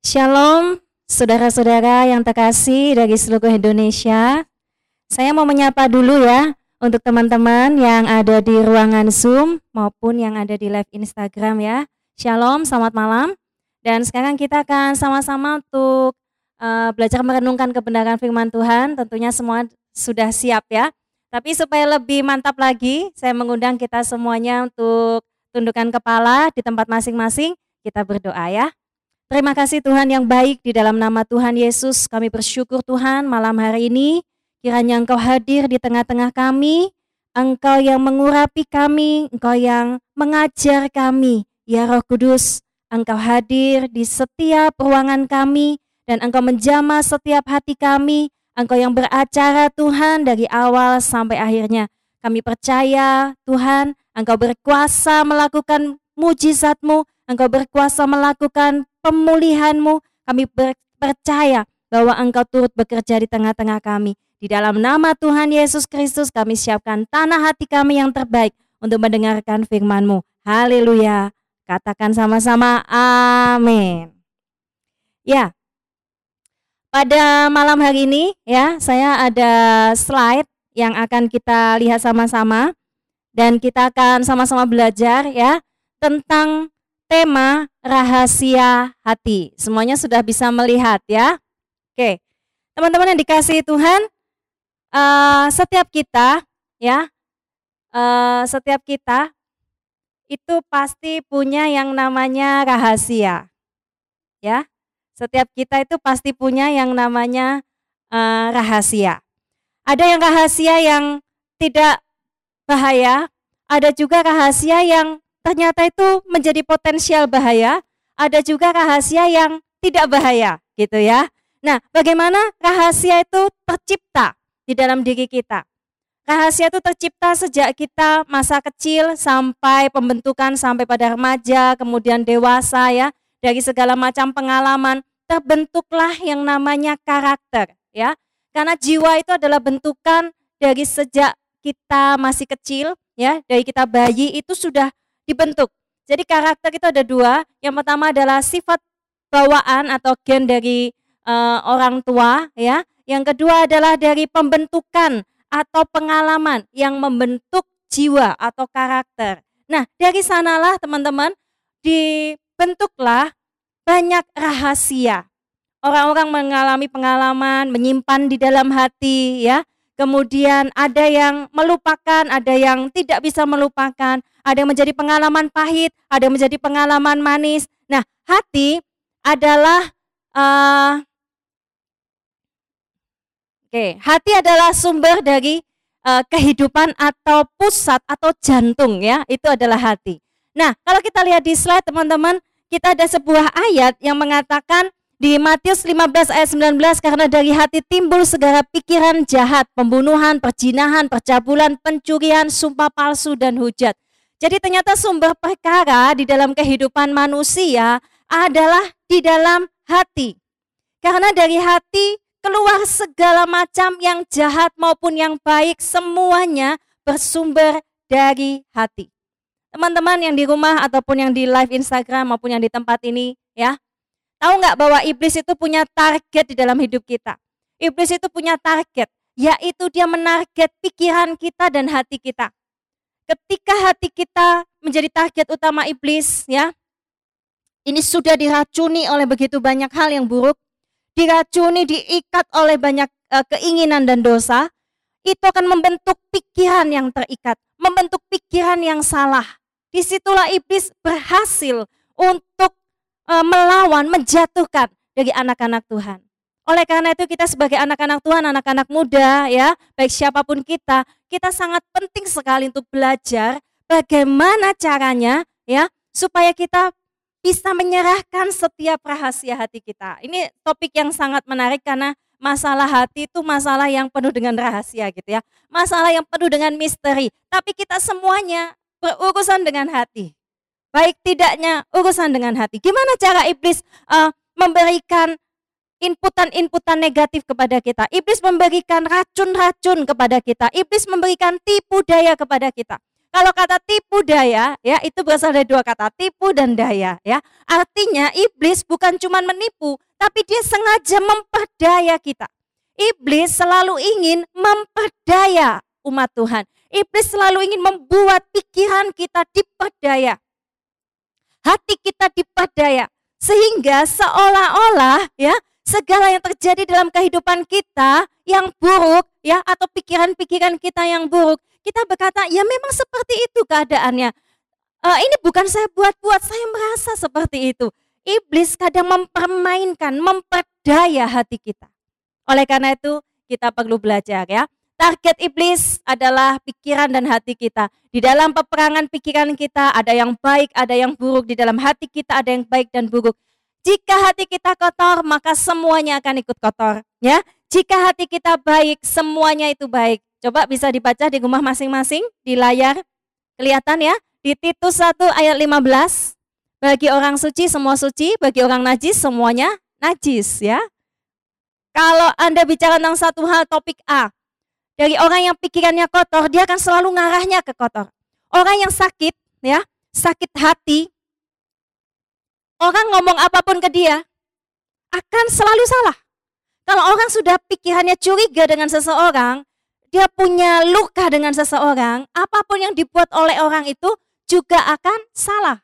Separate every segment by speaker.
Speaker 1: Shalom, saudara-saudara yang terkasih dari seluruh Indonesia. Saya mau menyapa dulu ya untuk teman-teman yang ada di ruangan Zoom maupun yang ada di live Instagram ya. Shalom, selamat malam. Dan sekarang kita akan sama-sama untuk uh, belajar merenungkan kebenaran firman Tuhan. Tentunya semua sudah siap ya. Tapi supaya lebih mantap lagi, saya mengundang kita semuanya untuk tundukkan kepala di tempat masing-masing. Kita berdoa ya. Terima kasih Tuhan yang baik di dalam nama Tuhan Yesus. Kami bersyukur Tuhan malam hari ini kiranya Engkau hadir di tengah-tengah kami. Engkau yang mengurapi kami, Engkau yang mengajar kami. Ya Roh Kudus, Engkau hadir di setiap ruangan kami dan Engkau menjamah setiap hati kami. Engkau yang beracara Tuhan dari awal sampai akhirnya. Kami percaya Tuhan, Engkau berkuasa melakukan mujizatmu, Engkau berkuasa melakukan pemulihanmu. Kami percaya bahwa Engkau turut bekerja di tengah-tengah kami. Di dalam nama Tuhan Yesus Kristus kami siapkan tanah hati kami yang terbaik untuk mendengarkan firman-Mu. Haleluya. Katakan sama-sama amin. Ya. Pada malam hari ini ya, saya ada slide yang akan kita lihat sama-sama dan kita akan sama-sama belajar ya tentang tema rahasia hati. Semuanya sudah bisa melihat ya. Oke, teman-teman yang dikasih Tuhan, uh, setiap kita ya, uh, setiap kita itu pasti punya yang namanya rahasia. Ya, setiap kita itu pasti punya yang namanya uh, rahasia. Ada yang rahasia yang tidak bahaya, ada juga rahasia yang ternyata itu menjadi potensial bahaya, ada juga rahasia yang tidak bahaya, gitu ya. Nah, bagaimana rahasia itu tercipta di dalam diri kita? Rahasia itu tercipta sejak kita masa kecil sampai pembentukan sampai pada remaja, kemudian dewasa ya. Dari segala macam pengalaman terbentuklah yang namanya karakter ya. Karena jiwa itu adalah bentukan dari sejak kita masih kecil ya, dari kita bayi itu sudah dibentuk. Jadi karakter itu ada dua. Yang pertama adalah sifat bawaan atau gen dari uh, orang tua ya. Yang kedua adalah dari pembentukan atau pengalaman yang membentuk jiwa atau karakter. Nah, dari sanalah teman-teman dibentuklah banyak rahasia. Orang-orang mengalami pengalaman, menyimpan di dalam hati ya. Kemudian ada yang melupakan, ada yang tidak bisa melupakan, ada yang menjadi pengalaman pahit, ada yang menjadi pengalaman manis. Nah, hati adalah uh, Oke, okay, hati adalah sumber dari uh, kehidupan atau pusat atau jantung ya, itu adalah hati. Nah, kalau kita lihat di slide teman-teman, kita ada sebuah ayat yang mengatakan di Matius 15 ayat 19 karena dari hati timbul segala pikiran jahat, pembunuhan, perjinahan, percabulan, pencurian, sumpah palsu dan hujat. Jadi ternyata sumber perkara di dalam kehidupan manusia adalah di dalam hati. Karena dari hati keluar segala macam yang jahat maupun yang baik semuanya bersumber dari hati. Teman-teman yang di rumah ataupun yang di live Instagram maupun yang di tempat ini ya, Tahu nggak bahwa iblis itu punya target di dalam hidup kita? Iblis itu punya target, yaitu dia menarget pikiran kita dan hati kita. Ketika hati kita menjadi target utama iblis, ya, ini sudah diracuni oleh begitu banyak hal yang buruk, diracuni, diikat oleh banyak uh, keinginan dan dosa, itu akan membentuk pikiran yang terikat, membentuk pikiran yang salah. Di situlah iblis berhasil untuk E, melawan, menjatuhkan dari anak-anak Tuhan. Oleh karena itu kita sebagai anak-anak Tuhan, anak-anak muda ya, baik siapa pun kita, kita sangat penting sekali untuk belajar bagaimana caranya ya supaya kita bisa menyerahkan setiap rahasia hati kita. Ini topik yang sangat menarik karena masalah hati itu masalah yang penuh dengan rahasia gitu ya. Masalah yang penuh dengan misteri. Tapi kita semuanya berurusan dengan hati baik tidaknya urusan dengan hati. Gimana cara iblis uh, memberikan inputan-inputan negatif kepada kita. Iblis memberikan racun-racun kepada kita. Iblis memberikan tipu daya kepada kita. Kalau kata tipu daya, ya itu berasal dari dua kata, tipu dan daya, ya. Artinya iblis bukan cuma menipu, tapi dia sengaja memperdaya kita. Iblis selalu ingin memperdaya umat Tuhan. Iblis selalu ingin membuat pikiran kita diperdaya. Hati kita diperdaya. Sehingga seolah-olah ya segala yang terjadi dalam kehidupan kita yang buruk ya atau pikiran-pikiran kita yang buruk kita berkata, ya memang seperti itu keadaannya. Uh, ini bukan saya buat-buat, saya merasa seperti itu. Iblis kadang mempermainkan, memperdaya hati kita. Oleh karena itu, kita perlu belajar ya. Target iblis adalah pikiran dan hati kita. Di dalam peperangan pikiran kita ada yang baik, ada yang buruk. Di dalam hati kita ada yang baik dan buruk. Jika hati kita kotor, maka semuanya akan ikut kotor. Ya, jika hati kita baik, semuanya itu baik. Coba bisa dibaca di rumah masing-masing di layar. Kelihatan ya? Di Titus 1 ayat 15. Bagi orang suci semua suci, bagi orang najis semuanya najis ya. Kalau Anda bicara tentang satu hal topik A, dari orang yang pikirannya kotor, dia akan selalu ngarahnya ke kotor. Orang yang sakit, ya, sakit hati, orang ngomong apa pun ke dia, akan selalu salah. Kalau orang sudah pikirannya curiga dengan seseorang, dia punya luka dengan seseorang, apa pun yang dibuat oleh orang itu juga akan salah.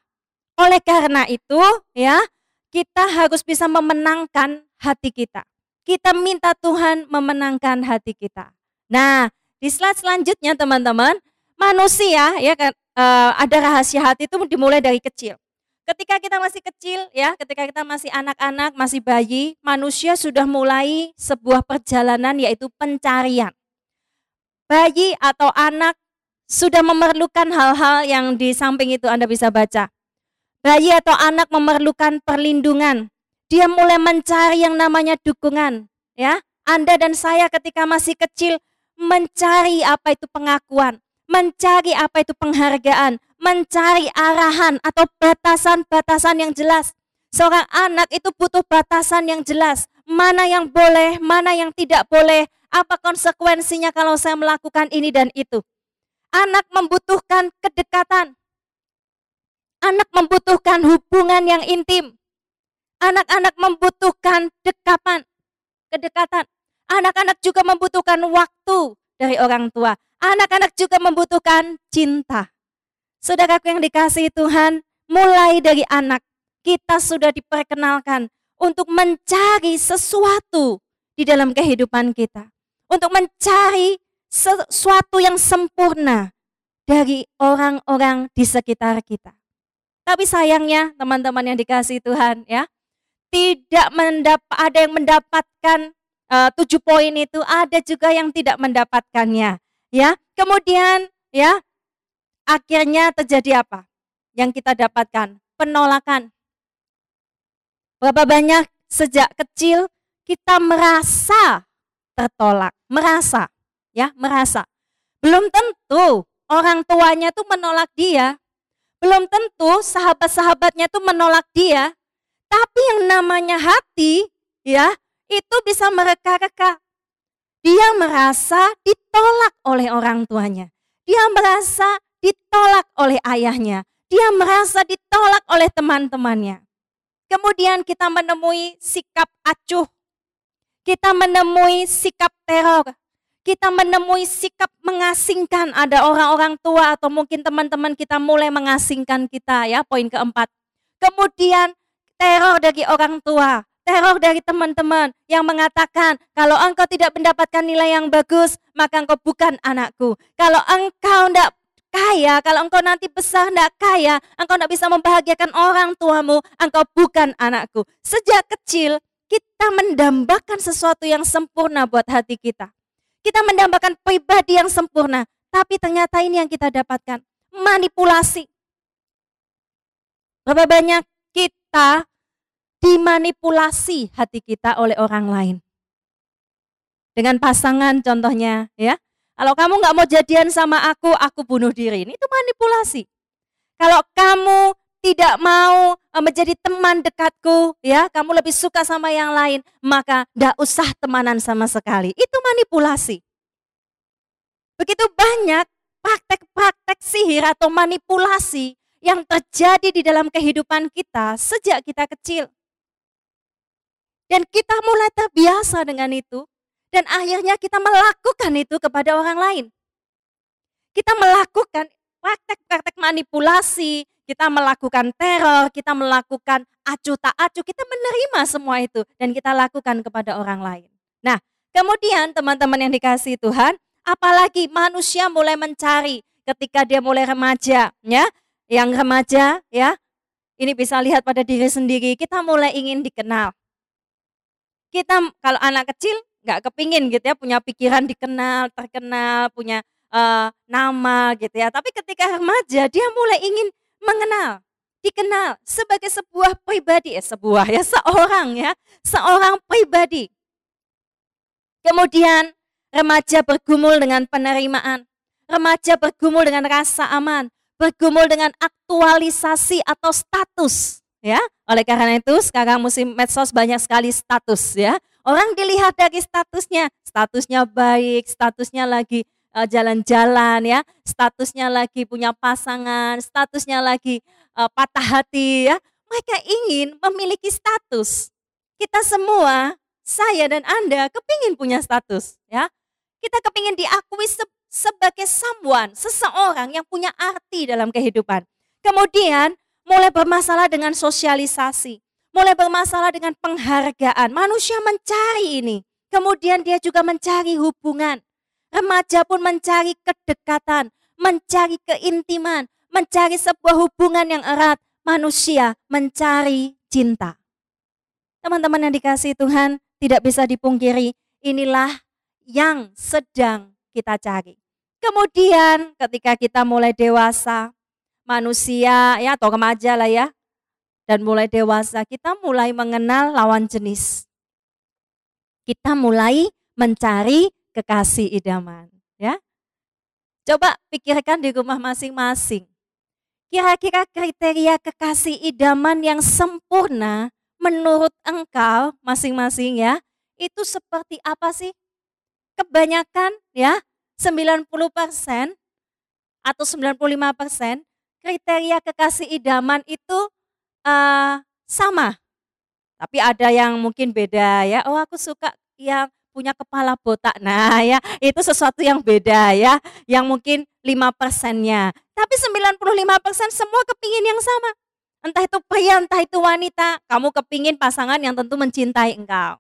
Speaker 1: Oleh karena itu, ya, kita harus bisa memenangkan hati kita. Kita minta Tuhan memenangkan hati kita. Nah, di slide selanjutnya teman-teman, manusia ya kan uh, ada rahasia hati itu dimulai dari kecil. Ketika kita masih kecil ya, ketika kita masih anak-anak, masih bayi, manusia sudah mulai sebuah perjalanan yaitu pencarian bayi atau anak sudah memerlukan hal-hal yang di samping itu Anda bisa baca. Bayi atau anak memerlukan perlindungan. Dia mulai mencari yang namanya dukungan, ya. Anda dan saya ketika masih kecil mencari apa itu pengakuan, mencari apa itu penghargaan, mencari arahan atau batasan-batasan yang jelas. Seorang anak itu butuh batasan yang jelas, mana yang boleh, mana yang tidak boleh, apa konsekuensinya kalau saya melakukan ini dan itu. Anak membutuhkan kedekatan. Anak membutuhkan hubungan yang intim. Anak-anak membutuhkan dekapan, kedekatan. Anak-anak juga membutuhkan waktu dari orang tua. Anak-anak juga membutuhkan cinta. Saudaraku yang dikasihi Tuhan, mulai dari anak kita sudah diperkenalkan untuk mencari sesuatu di dalam kehidupan kita untuk mencari sesuatu yang sempurna dari orang-orang di sekitar kita. Tapi sayangnya teman-teman yang dikasih Tuhan ya, tidak ada yang mendapatkan uh, tujuh poin itu, ada juga yang tidak mendapatkannya. Ya, kemudian ya akhirnya terjadi apa? Yang kita dapatkan penolakan. Berapa banyak sejak kecil kita merasa tertolak, merasa, ya, merasa. Belum tentu orang tuanya tuh menolak dia. Belum tentu sahabat-sahabatnya tuh menolak dia. Tapi yang namanya hati, ya, itu bisa mereka-reka. Dia merasa ditolak oleh orang tuanya. Dia merasa ditolak oleh ayahnya. Dia merasa ditolak oleh teman-temannya. Kemudian kita menemui sikap acuh kita menemui sikap teror, kita menemui sikap mengasingkan. Ada orang-orang tua atau mungkin teman-teman kita mulai mengasingkan kita ya, poin keempat. Kemudian teror dari orang tua, teror dari teman-teman yang mengatakan kalau engkau tidak mendapatkan nilai yang bagus, maka engkau bukan anakku. Kalau engkau tidak kaya, kalau engkau nanti besar tidak kaya, engkau tidak bisa membahagiakan orang tuamu, engkau bukan anakku. Sejak kecil kita mendambakan sesuatu yang sempurna buat hati kita. Kita mendambakan pribadi yang sempurna, tapi ternyata ini yang kita dapatkan, manipulasi. Berapa banyak kita dimanipulasi hati kita oleh orang lain. Dengan pasangan contohnya ya. Kalau kamu nggak mau jadian sama aku, aku bunuh diri. Ini itu manipulasi. Kalau kamu tidak mau eh, menjadi teman dekatku, ya, kamu lebih suka sama yang lain, maka tidak usah temanan sama sekali. Itu manipulasi. Begitu banyak praktek-praktek sihir atau manipulasi yang terjadi di dalam kehidupan kita sejak kita kecil. Dan kita mulai terbiasa dengan itu, dan akhirnya kita melakukan itu kepada orang lain. Kita melakukan praktek-praktek manipulasi, kita melakukan teror, kita melakukan acu tak acu, kita menerima semua itu dan kita lakukan kepada orang lain. Nah, kemudian teman-teman yang dikasih Tuhan, apalagi manusia mulai mencari ketika dia mulai remaja, ya. Yang remaja, ya. Ini bisa lihat pada diri sendiri, kita mulai ingin dikenal. Kita kalau anak kecil nggak kepingin gitu ya punya pikiran dikenal, terkenal, punya uh, nama gitu ya. Tapi ketika remaja dia mulai ingin mengenal, dikenal sebagai sebuah pribadi, ya sebuah ya seorang ya, seorang pribadi. Kemudian remaja bergumul dengan penerimaan, remaja bergumul dengan rasa aman, bergumul dengan aktualisasi atau status ya. Oleh karena itu sekarang musim medsos banyak sekali status ya. Orang dilihat dari statusnya, statusnya baik, statusnya lagi Eh, jalan-jalan ya, statusnya lagi punya pasangan, statusnya lagi uh, patah hati ya. Mereka ingin memiliki status. Kita semua, saya dan Anda kepingin punya status ya. Kita kepingin diakui se sebagai someone, seseorang yang punya arti dalam kehidupan. Kemudian mulai bermasalah dengan sosialisasi, mulai bermasalah dengan penghargaan. Manusia mencari ini. Kemudian dia juga mencari hubungan. Remaja pun mencari kedekatan, mencari keintiman, mencari sebuah hubungan yang erat. Manusia mencari cinta. Teman-teman yang dikasih Tuhan, tidak bisa dipungkiri, inilah yang sedang kita cari. Kemudian ketika kita mulai dewasa, manusia ya atau remaja lah ya, dan mulai dewasa, kita mulai mengenal lawan jenis. Kita mulai mencari kekasih idaman, ya. Coba pikirkan di rumah masing-masing. Kira-kira kriteria kekasih idaman yang sempurna menurut engkau masing-masing ya, itu seperti apa sih? Kebanyakan ya, 90% atau 95% kriteria kekasih idaman itu uh, sama. Tapi ada yang mungkin beda ya. Oh, aku suka yang punya kepala botak. Nah ya itu sesuatu yang beda ya. Yang mungkin 5 persennya. Tapi 95 persen semua kepingin yang sama. Entah itu pria, entah itu wanita. Kamu kepingin pasangan yang tentu mencintai engkau.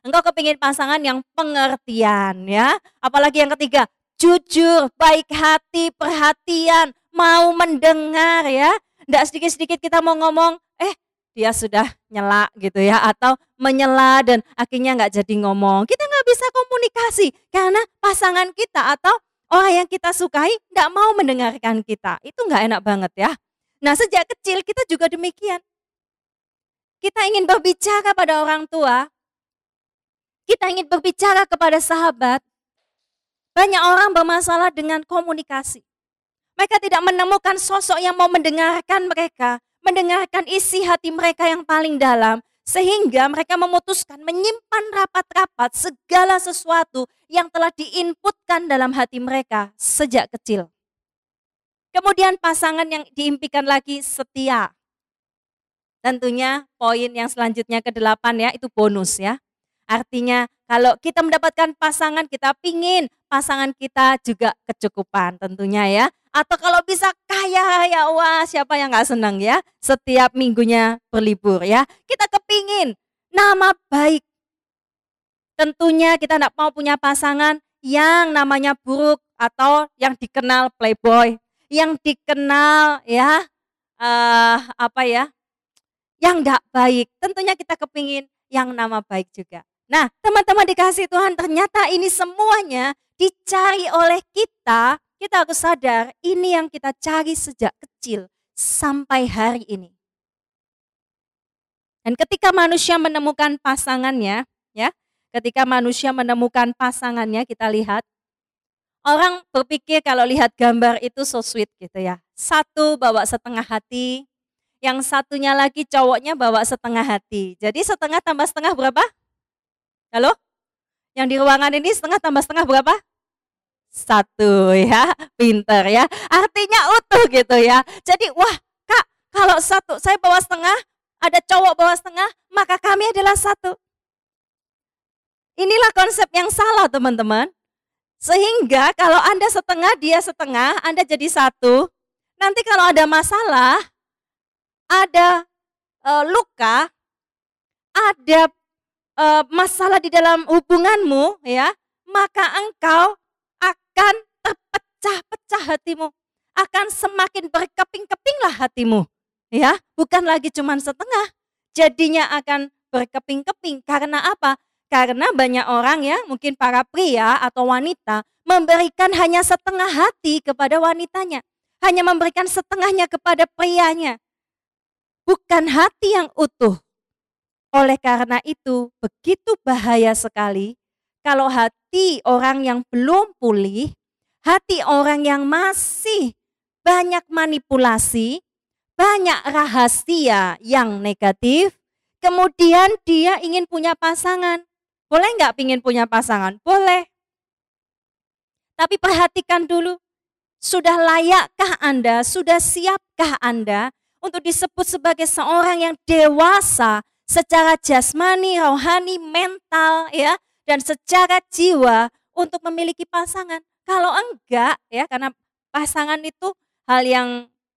Speaker 1: Engkau kepingin pasangan yang pengertian ya. Apalagi yang ketiga, jujur, baik hati, perhatian, mau mendengar ya. Tidak sedikit-sedikit kita mau ngomong, eh dia sudah nyela gitu ya atau menyela dan akhirnya nggak jadi ngomong. Kita nggak bisa komunikasi karena pasangan kita atau orang yang kita sukai nggak mau mendengarkan kita. Itu nggak enak banget ya. Nah sejak kecil kita juga demikian. Kita ingin berbicara pada orang tua, kita ingin berbicara kepada sahabat. Banyak orang bermasalah dengan komunikasi. Mereka tidak menemukan sosok yang mau mendengarkan mereka, mendengarkan isi hati mereka yang paling dalam, sehingga mereka memutuskan menyimpan rapat-rapat segala sesuatu yang telah diinputkan dalam hati mereka sejak kecil. Kemudian pasangan yang diimpikan lagi setia. Tentunya poin yang selanjutnya ke delapan ya itu bonus ya. Artinya kalau kita mendapatkan pasangan kita pingin pasangan kita juga kecukupan tentunya ya. Atau kalau bisa kaya ya wah siapa yang nggak senang ya setiap minggunya berlibur ya. Kita kepingin nama baik. Tentunya kita tidak mau punya pasangan yang namanya buruk atau yang dikenal playboy, yang dikenal ya uh, apa ya, yang tidak baik. Tentunya kita kepingin yang nama baik juga. Nah, teman-teman dikasih Tuhan, ternyata ini semuanya dicari oleh kita. Kita harus sadar, ini yang kita cari sejak kecil sampai hari ini. Dan ketika manusia menemukan pasangannya, ya, ketika manusia menemukan pasangannya, kita lihat orang berpikir kalau lihat gambar itu so sweet gitu ya. Satu bawa setengah hati, yang satunya lagi cowoknya bawa setengah hati. Jadi setengah tambah setengah berapa? Halo? Yang di ruangan ini setengah tambah setengah berapa? satu ya, pinter ya. Artinya utuh gitu ya. Jadi wah kak kalau satu saya bawa setengah, ada cowok bawa setengah, maka kami adalah satu. Inilah konsep yang salah teman-teman. Sehingga kalau Anda setengah, dia setengah, Anda jadi satu. Nanti kalau ada masalah, ada e, luka, ada e, masalah di dalam hubunganmu, ya, maka engkau akan terpecah-pecah hatimu, akan semakin berkeping-kepinglah hatimu, ya, bukan lagi cuma setengah, jadinya akan berkeping-keping. Karena apa? Karena banyak orang ya, mungkin para pria atau wanita memberikan hanya setengah hati kepada wanitanya, hanya memberikan setengahnya kepada prianya, bukan hati yang utuh. Oleh karena itu, begitu bahaya sekali kalau hati orang yang belum pulih, hati orang yang masih banyak manipulasi, banyak rahasia yang negatif, kemudian dia ingin punya pasangan. Boleh nggak ingin punya pasangan? Boleh. Tapi perhatikan dulu, sudah layakkah Anda, sudah siapkah Anda untuk disebut sebagai seorang yang dewasa secara jasmani, rohani, mental ya, dan secara jiwa untuk memiliki pasangan. Kalau enggak ya karena pasangan itu hal yang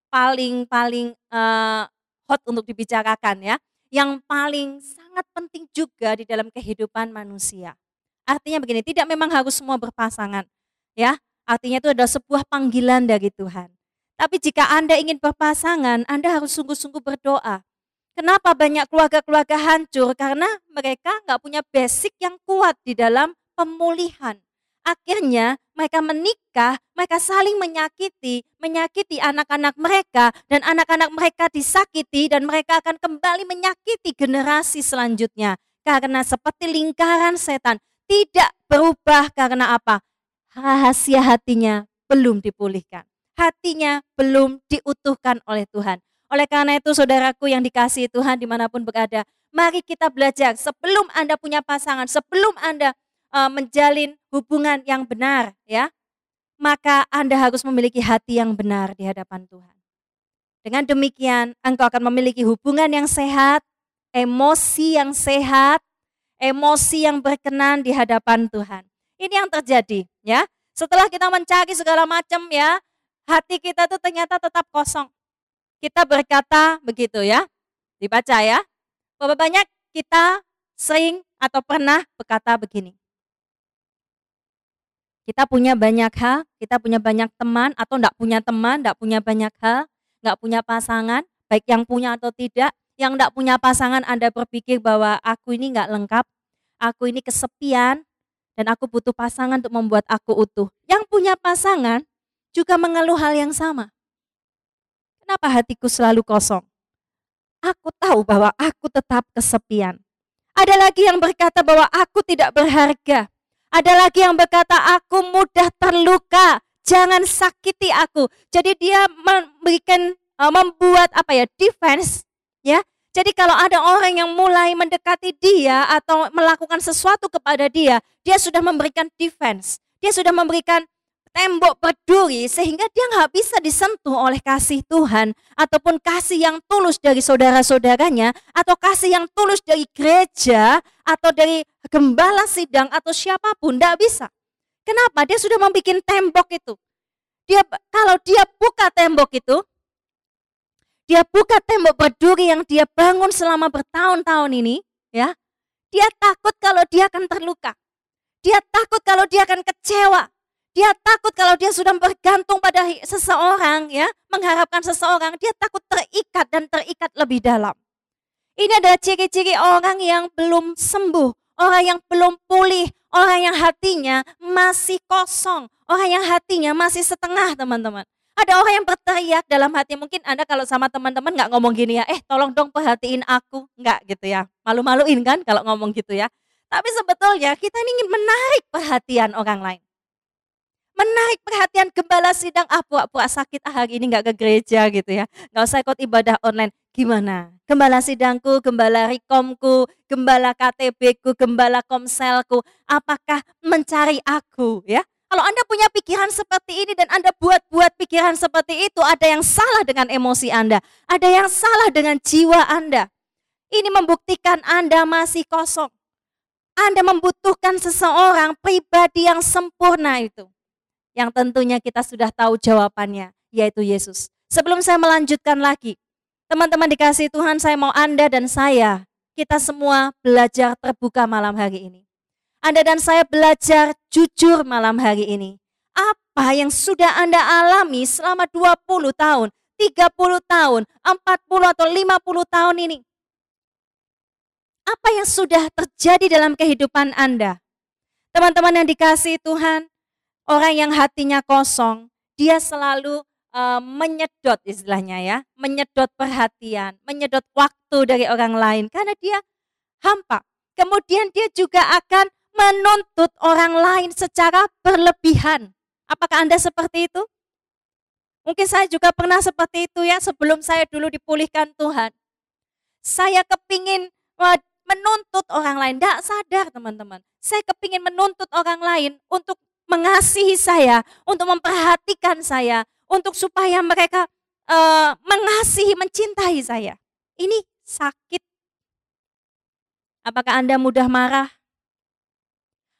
Speaker 1: paling paling uh, hot untuk dibicarakan ya, yang paling sangat penting juga di dalam kehidupan manusia. Artinya begini, tidak memang harus semua berpasangan ya. Artinya itu adalah sebuah panggilan dari Tuhan. Tapi jika Anda ingin berpasangan, Anda harus sungguh-sungguh berdoa. Kenapa banyak keluarga-keluarga hancur? Karena mereka nggak punya basic yang kuat di dalam pemulihan. Akhirnya mereka menikah, mereka saling menyakiti, menyakiti anak-anak mereka, dan anak-anak mereka disakiti, dan mereka akan kembali menyakiti generasi selanjutnya. Karena seperti lingkaran setan, tidak berubah karena apa? Rahasia hatinya belum dipulihkan. Hatinya belum diutuhkan oleh Tuhan. Oleh karena itu saudaraku yang dikasihi Tuhan di mana pun berada, mari kita belajar sebelum Anda punya pasangan, sebelum Anda uh, menjalin hubungan yang benar ya, maka Anda harus memiliki hati yang benar di hadapan Tuhan. Dengan demikian, engkau akan memiliki hubungan yang sehat, emosi yang sehat, emosi yang berkenan di hadapan Tuhan. Ini yang terjadi, ya. Setelah kita mencari segala macam ya, hati kita tuh ternyata tetap kosong kita berkata begitu ya. Dibaca ya. Berapa banyak kita sering atau pernah berkata begini. Kita punya banyak hal, kita punya banyak teman atau enggak punya teman, enggak punya banyak hal, enggak punya pasangan, baik yang punya atau tidak. Yang enggak punya pasangan Anda berpikir bahwa aku ini enggak lengkap, aku ini kesepian, dan aku butuh pasangan untuk membuat aku utuh. Yang punya pasangan juga mengeluh hal yang sama. Kenapa hatiku selalu kosong? Aku tahu bahwa aku tetap kesepian. Ada lagi yang berkata bahwa aku tidak berharga. Ada lagi yang berkata aku mudah terluka. Jangan sakiti aku. Jadi dia memberikan uh, membuat apa ya defense ya. Jadi kalau ada orang yang mulai mendekati dia atau melakukan sesuatu kepada dia, dia sudah memberikan defense. Dia sudah memberikan tembok berduri sehingga dia nggak bisa disentuh oleh kasih Tuhan ataupun kasih yang tulus dari saudara-saudaranya atau kasih yang tulus dari gereja atau dari gembala sidang atau siapa pun nggak bisa. Kenapa? Dia sudah membuat tembok itu. Dia kalau dia buka tembok itu, dia buka tembok berduri yang dia bangun selama bertahun-tahun ini, ya. Dia takut kalau dia akan terluka. Dia takut kalau dia akan kecewa. Dia takut kalau dia sudah bergantung pada seseorang ya, mengharapkan seseorang, dia takut terikat dan terikat lebih dalam. Ini adalah ciri-ciri orang yang belum sembuh, orang yang belum pulih, orang yang hatinya masih kosong, orang yang hatinya masih setengah teman-teman. Ada orang yang berteriak dalam hati, mungkin Anda kalau sama teman-teman nggak ngomong gini ya, eh tolong dong perhatiin aku, nggak gitu ya. Malu-maluin kan kalau ngomong gitu ya. Tapi sebetulnya kita ingin menarik perhatian orang lain menarik perhatian gembala sidang ah pura-pura sakit ah hari ini nggak ke gereja gitu ya nggak usah ikut ibadah online gimana gembala sidangku gembala rikomku gembala KTB ku gembala komselku apakah mencari aku ya Kalau Anda punya pikiran seperti ini dan Anda buat-buat pikiran seperti itu, ada yang salah dengan emosi Anda, ada yang salah dengan jiwa Anda. Ini membuktikan Anda masih kosong. Anda membutuhkan seseorang pribadi yang sempurna itu. Yang tentunya kita sudah tahu jawabannya, yaitu Yesus. Sebelum saya melanjutkan lagi, teman-teman dikasih Tuhan, saya mau Anda dan saya, kita semua belajar terbuka malam hari ini. Anda dan saya belajar jujur malam hari ini. Apa yang sudah Anda alami selama 20 tahun, 30 tahun, 40 atau 50 tahun ini? Apa yang sudah terjadi dalam kehidupan Anda? Teman-teman yang dikasih Tuhan, orang yang hatinya kosong, dia selalu uh, menyedot istilahnya ya, menyedot perhatian, menyedot waktu dari orang lain karena dia hampa. Kemudian dia juga akan menuntut orang lain secara berlebihan. Apakah Anda seperti itu? Mungkin saya juga pernah seperti itu ya sebelum saya dulu dipulihkan Tuhan. Saya kepingin menuntut orang lain, tidak sadar teman-teman. Saya kepingin menuntut orang lain untuk mengasihi saya, untuk memperhatikan saya, untuk supaya mereka uh, mengasihi, mencintai saya. Ini sakit. Apakah Anda mudah marah?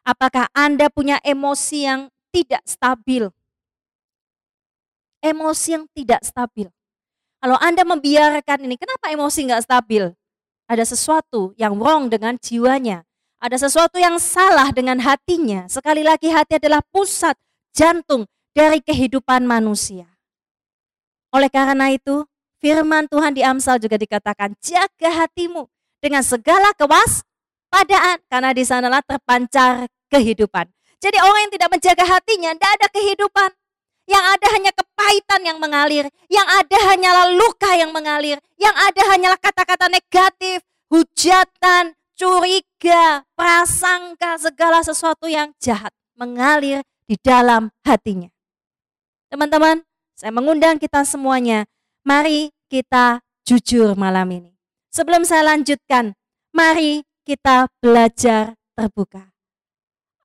Speaker 1: Apakah Anda punya emosi yang tidak stabil? Emosi yang tidak stabil. Kalau Anda membiarkan ini, kenapa emosi nggak stabil? Ada sesuatu yang wrong dengan jiwanya. Ada sesuatu yang salah dengan hatinya. Sekali lagi hati adalah pusat jantung dari kehidupan manusia. Oleh karena itu, firman Tuhan di Amsal juga dikatakan, jaga hatimu dengan segala kewas padaan karena di sanalah terpancar kehidupan. Jadi orang yang tidak menjaga hatinya tidak ada kehidupan. Yang ada hanya kepahitan yang mengalir, yang ada hanyalah luka yang mengalir, yang ada hanyalah kata-kata negatif, hujatan, curiga, prasangka, segala sesuatu yang jahat mengalir di dalam hatinya. Teman-teman, saya mengundang kita semuanya, mari kita jujur malam ini. Sebelum saya lanjutkan, mari kita belajar terbuka.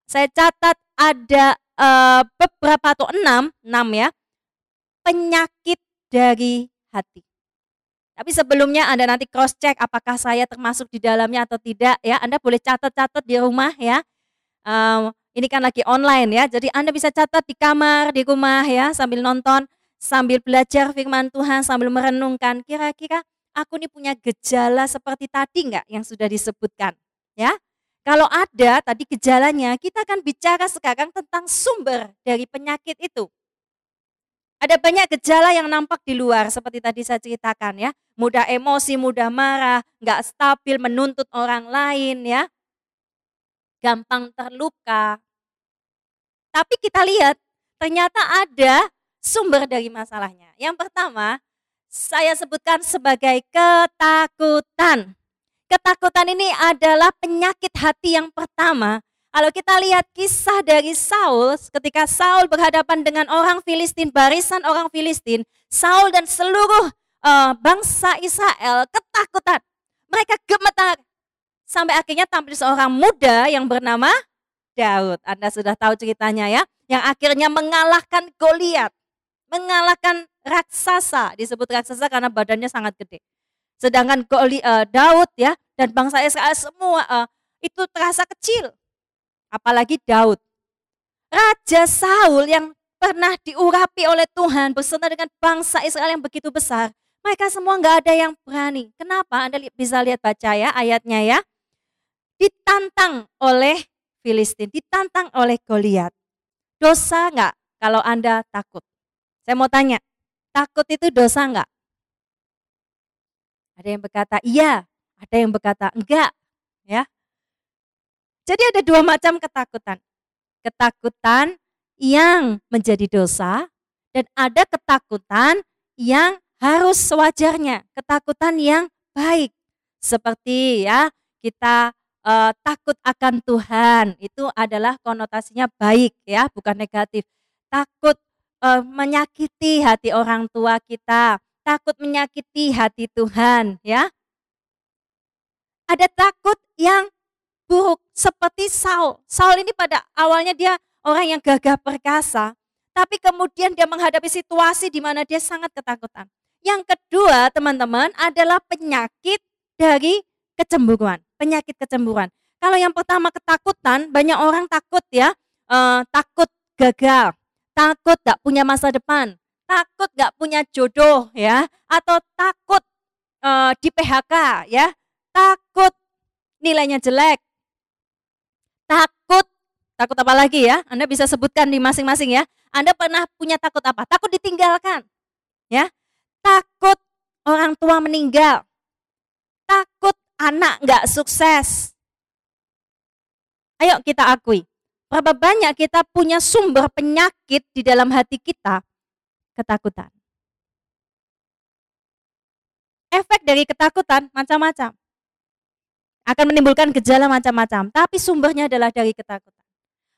Speaker 1: Saya catat ada uh, beberapa atau enam, enam ya, penyakit dari hati. Tapi sebelumnya Anda nanti cross check apakah saya termasuk di dalamnya atau tidak ya. Anda boleh catat-catat di rumah ya. Um, ini kan lagi online ya. Jadi Anda bisa catat di kamar, di rumah ya sambil nonton, sambil belajar firman Tuhan, sambil merenungkan kira-kira aku ini punya gejala seperti tadi enggak yang sudah disebutkan, ya. Kalau ada tadi gejalanya, kita akan bicara sekarang tentang sumber dari penyakit itu. Ada banyak gejala yang nampak di luar seperti tadi saya ceritakan ya. Mudah emosi, mudah marah, nggak stabil, menuntut orang lain ya. Gampang terluka. Tapi kita lihat ternyata ada sumber dari masalahnya. Yang pertama, saya sebutkan sebagai ketakutan. Ketakutan ini adalah penyakit hati yang pertama. Kalau kita lihat kisah dari Saul, ketika Saul berhadapan dengan orang Filistin, barisan orang Filistin, Saul dan seluruh uh, bangsa Israel ketakutan. Mereka gemetar. Sampai akhirnya tampil seorang muda yang bernama Daud. Anda sudah tahu ceritanya ya. Yang akhirnya mengalahkan Goliat mengalahkan raksasa, disebut raksasa karena badannya sangat gede. Sedangkan Goli, uh, Daud ya dan bangsa Israel semua uh, itu terasa kecil. Apalagi Daud. Raja Saul yang pernah diurapi oleh Tuhan beserta dengan bangsa Israel yang begitu besar. Mereka semua nggak ada yang berani. Kenapa? Anda bisa lihat baca ya ayatnya ya. Ditantang oleh Filistin, ditantang oleh Goliat. Dosa nggak kalau Anda takut? Saya mau tanya, takut itu dosa enggak? Ada yang berkata iya, ada yang berkata enggak, ya. Jadi ada dua macam ketakutan. Ketakutan yang menjadi dosa dan ada ketakutan yang harus sewajarnya, ketakutan yang baik. Seperti ya, kita uh, takut akan Tuhan, itu adalah konotasinya baik ya, bukan negatif. Takut uh, menyakiti hati orang tua kita, takut menyakiti hati Tuhan, ya. Ada takut yang buruk seperti Saul. Saul ini pada awalnya dia orang yang gagah perkasa, tapi kemudian dia menghadapi situasi di mana dia sangat ketakutan. Yang kedua, teman-teman, adalah penyakit dari kecemburuan, penyakit kecemburuan. Kalau yang pertama ketakutan, banyak orang takut ya, uh, takut gagal, takut gak punya masa depan, takut gak punya jodoh ya, atau takut uh, di PHK ya, takut nilainya jelek, takut, takut apa lagi ya? Anda bisa sebutkan di masing-masing ya. Anda pernah punya takut apa? Takut ditinggalkan, ya, takut orang tua meninggal, takut anak nggak sukses. Ayo kita akui, berapa banyak kita punya sumber penyakit di dalam hati kita ketakutan. Efek dari ketakutan macam-macam. Akan menimbulkan gejala macam-macam, tapi sumbernya adalah dari ketakutan.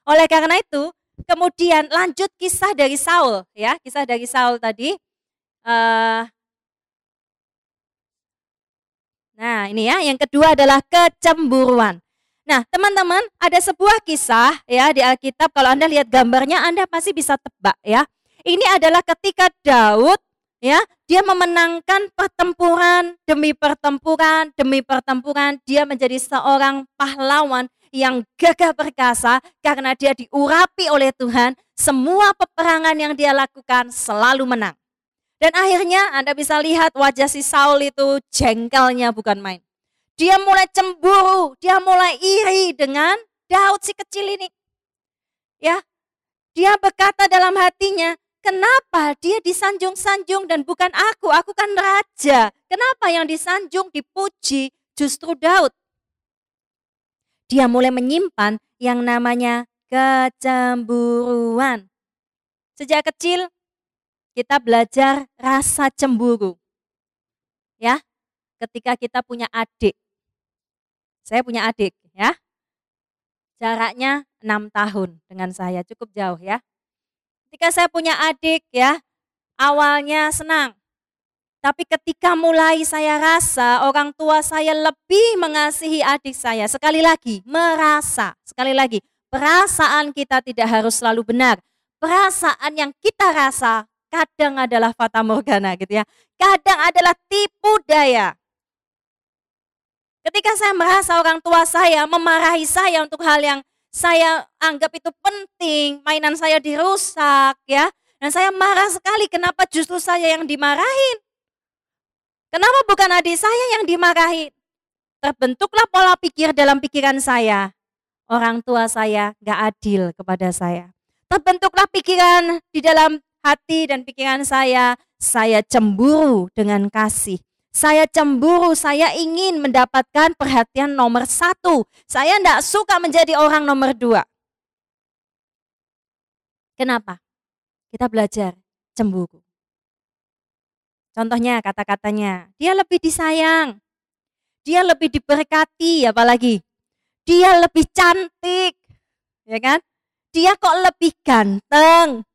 Speaker 1: Oleh karena itu, kemudian lanjut kisah dari Saul, ya, kisah dari Saul tadi. Uh, nah, ini ya, yang kedua adalah kecemburuan. Nah, teman-teman, ada sebuah kisah ya di Alkitab kalau Anda lihat gambarnya Anda pasti bisa tebak ya. Ini adalah ketika Daud ya, dia memenangkan pertempuran demi pertempuran demi pertempuran, dia menjadi seorang pahlawan yang gagah perkasa karena dia diurapi oleh Tuhan, semua peperangan yang dia lakukan selalu menang. Dan akhirnya Anda bisa lihat wajah si Saul itu jengkelnya bukan main. Dia mulai cemburu, dia mulai iri dengan Daud si kecil ini. Ya, dia berkata dalam hatinya, kenapa dia disanjung-sanjung dan bukan aku? Aku kan raja. Kenapa yang disanjung, dipuji justru Daud? Dia mulai menyimpan yang namanya kecemburuan. Sejak kecil kita belajar rasa cemburu. Ya, ketika kita punya adik, saya punya adik ya. Jaraknya enam tahun dengan saya, cukup jauh ya. Ketika saya punya adik ya, awalnya senang. Tapi ketika mulai saya rasa orang tua saya lebih mengasihi adik saya. Sekali lagi, merasa. Sekali lagi, perasaan kita tidak harus selalu benar. Perasaan yang kita rasa kadang adalah fata morgana gitu ya. Kadang adalah tipu daya. Ketika saya merasa orang tua saya memarahi saya untuk hal yang saya anggap itu penting, mainan saya dirusak ya. Dan saya marah sekali kenapa justru saya yang dimarahin. Kenapa bukan adik saya yang dimarahin? Terbentuklah pola pikir dalam pikiran saya. Orang tua saya gak adil kepada saya. Terbentuklah pikiran di dalam hati dan pikiran saya. Saya cemburu dengan kasih. Saya cemburu, saya ingin mendapatkan perhatian nomor satu. Saya tidak suka menjadi orang nomor dua. Kenapa? Kita belajar cemburu. Contohnya kata-katanya, dia lebih disayang, dia lebih diberkati, apalagi dia lebih cantik, ya kan? Dia kok lebih ganteng,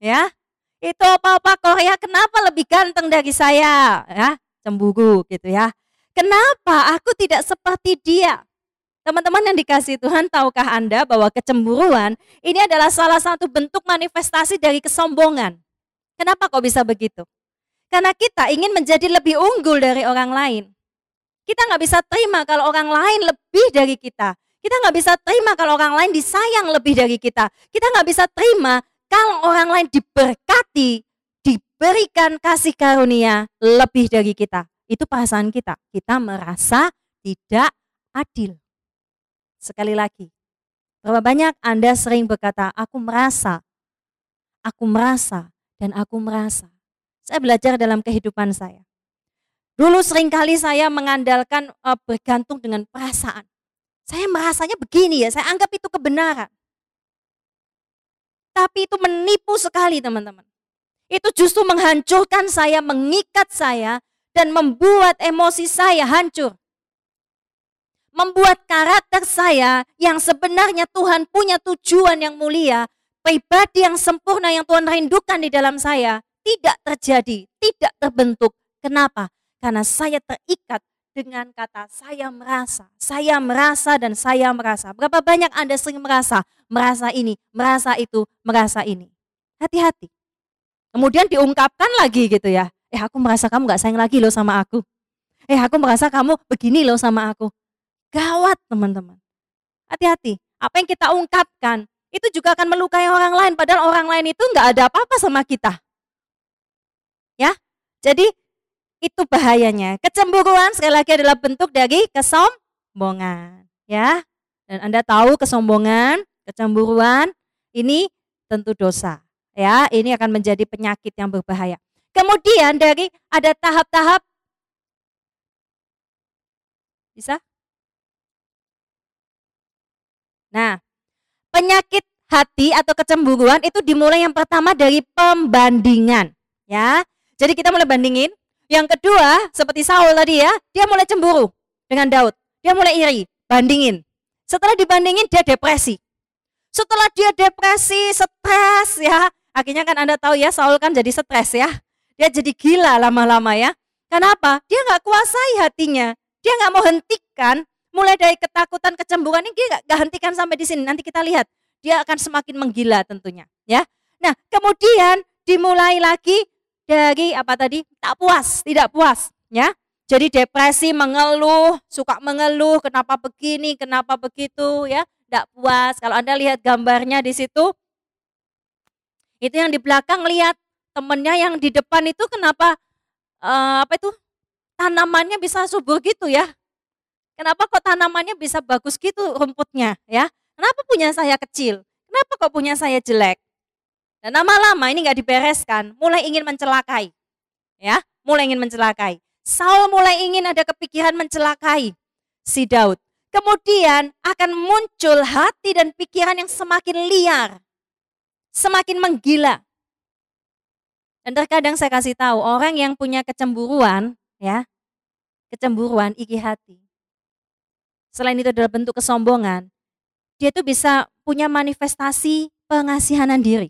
Speaker 1: ya? Itu apa-apa Korea kenapa lebih ganteng dari saya, ya? Cemburu gitu ya. Kenapa aku tidak seperti dia? Teman-teman yang dikasih Tuhan, tahukah Anda bahwa kecemburuan ini adalah salah satu bentuk manifestasi dari kesombongan? Kenapa kok bisa begitu? Karena kita ingin menjadi lebih unggul dari orang lain. Kita nggak bisa terima kalau orang lain lebih dari kita. Kita nggak bisa terima kalau orang lain disayang lebih dari kita. Kita nggak bisa terima kalau orang lain diberkati diberikan kasih karunia lebih dari kita. Itu perasaan kita. Kita merasa tidak adil. Sekali lagi, berapa banyak Anda sering berkata, aku merasa, aku merasa, dan aku merasa. Saya belajar dalam kehidupan saya. Dulu sering kali saya mengandalkan uh, bergantung dengan perasaan. Saya merasanya begini ya, saya anggap itu kebenaran. Tapi itu menipu sekali teman-teman itu justru menghancurkan saya, mengikat saya, dan membuat emosi saya hancur. Membuat karakter saya yang sebenarnya Tuhan punya tujuan yang mulia, pribadi yang sempurna yang Tuhan rindukan di dalam saya, tidak terjadi, tidak terbentuk. Kenapa? Karena saya terikat dengan kata saya merasa, saya merasa dan saya merasa. Berapa banyak Anda sering merasa, merasa ini, merasa itu, merasa ini. Hati-hati. Kemudian diungkapkan lagi gitu ya. Eh aku merasa kamu gak sayang lagi loh sama aku. Eh aku merasa kamu begini loh sama aku. Gawat teman-teman. Hati-hati. Apa yang kita ungkapkan itu juga akan melukai orang lain. Padahal orang lain itu nggak ada apa-apa sama kita. Ya, jadi itu bahayanya. Kecemburuan sekali lagi adalah bentuk dari kesombongan, ya. Dan Anda tahu kesombongan, kecemburuan ini tentu dosa, ya. Ini akan menjadi penyakit yang berbahaya. Kemudian dari ada tahap-tahap bisa? Nah, penyakit hati atau kecemburuan itu dimulai yang pertama dari pembandingan, ya. Jadi kita mulai bandingin, yang kedua, seperti Saul tadi ya, dia mulai cemburu dengan Daud. Dia mulai iri, bandingin. Setelah dibandingin dia depresi. Setelah dia depresi, stres ya. Akhirnya kan Anda tahu ya, Saul kan jadi stres ya. Dia jadi gila lama-lama ya. Kenapa? Dia nggak kuasai hatinya. Dia nggak mau hentikan. Mulai dari ketakutan, kecemburuan ini dia nggak hentikan sampai di sini. Nanti kita lihat, dia akan semakin menggila tentunya. Ya. Nah, kemudian dimulai lagi dari apa tadi tak puas, tidak puas, ya. Jadi depresi, mengeluh, suka mengeluh, kenapa begini, kenapa begitu, ya, tidak puas. Kalau anda lihat gambarnya di situ, itu yang di belakang lihat temennya yang di depan itu kenapa uh, apa itu tanamannya bisa subur gitu ya? Kenapa kok tanamannya bisa bagus gitu rumputnya, ya? Kenapa punya saya kecil? Kenapa kok punya saya jelek? Dan lama-lama ini nggak dibereskan, mulai ingin mencelakai. Ya, mulai ingin mencelakai. Saul mulai ingin ada kepikiran mencelakai si Daud. Kemudian akan muncul hati dan pikiran yang semakin liar. Semakin menggila. Dan terkadang saya kasih tahu, orang yang punya kecemburuan, ya, kecemburuan, iki hati. Selain itu adalah bentuk kesombongan, dia itu bisa punya manifestasi pengasihanan diri.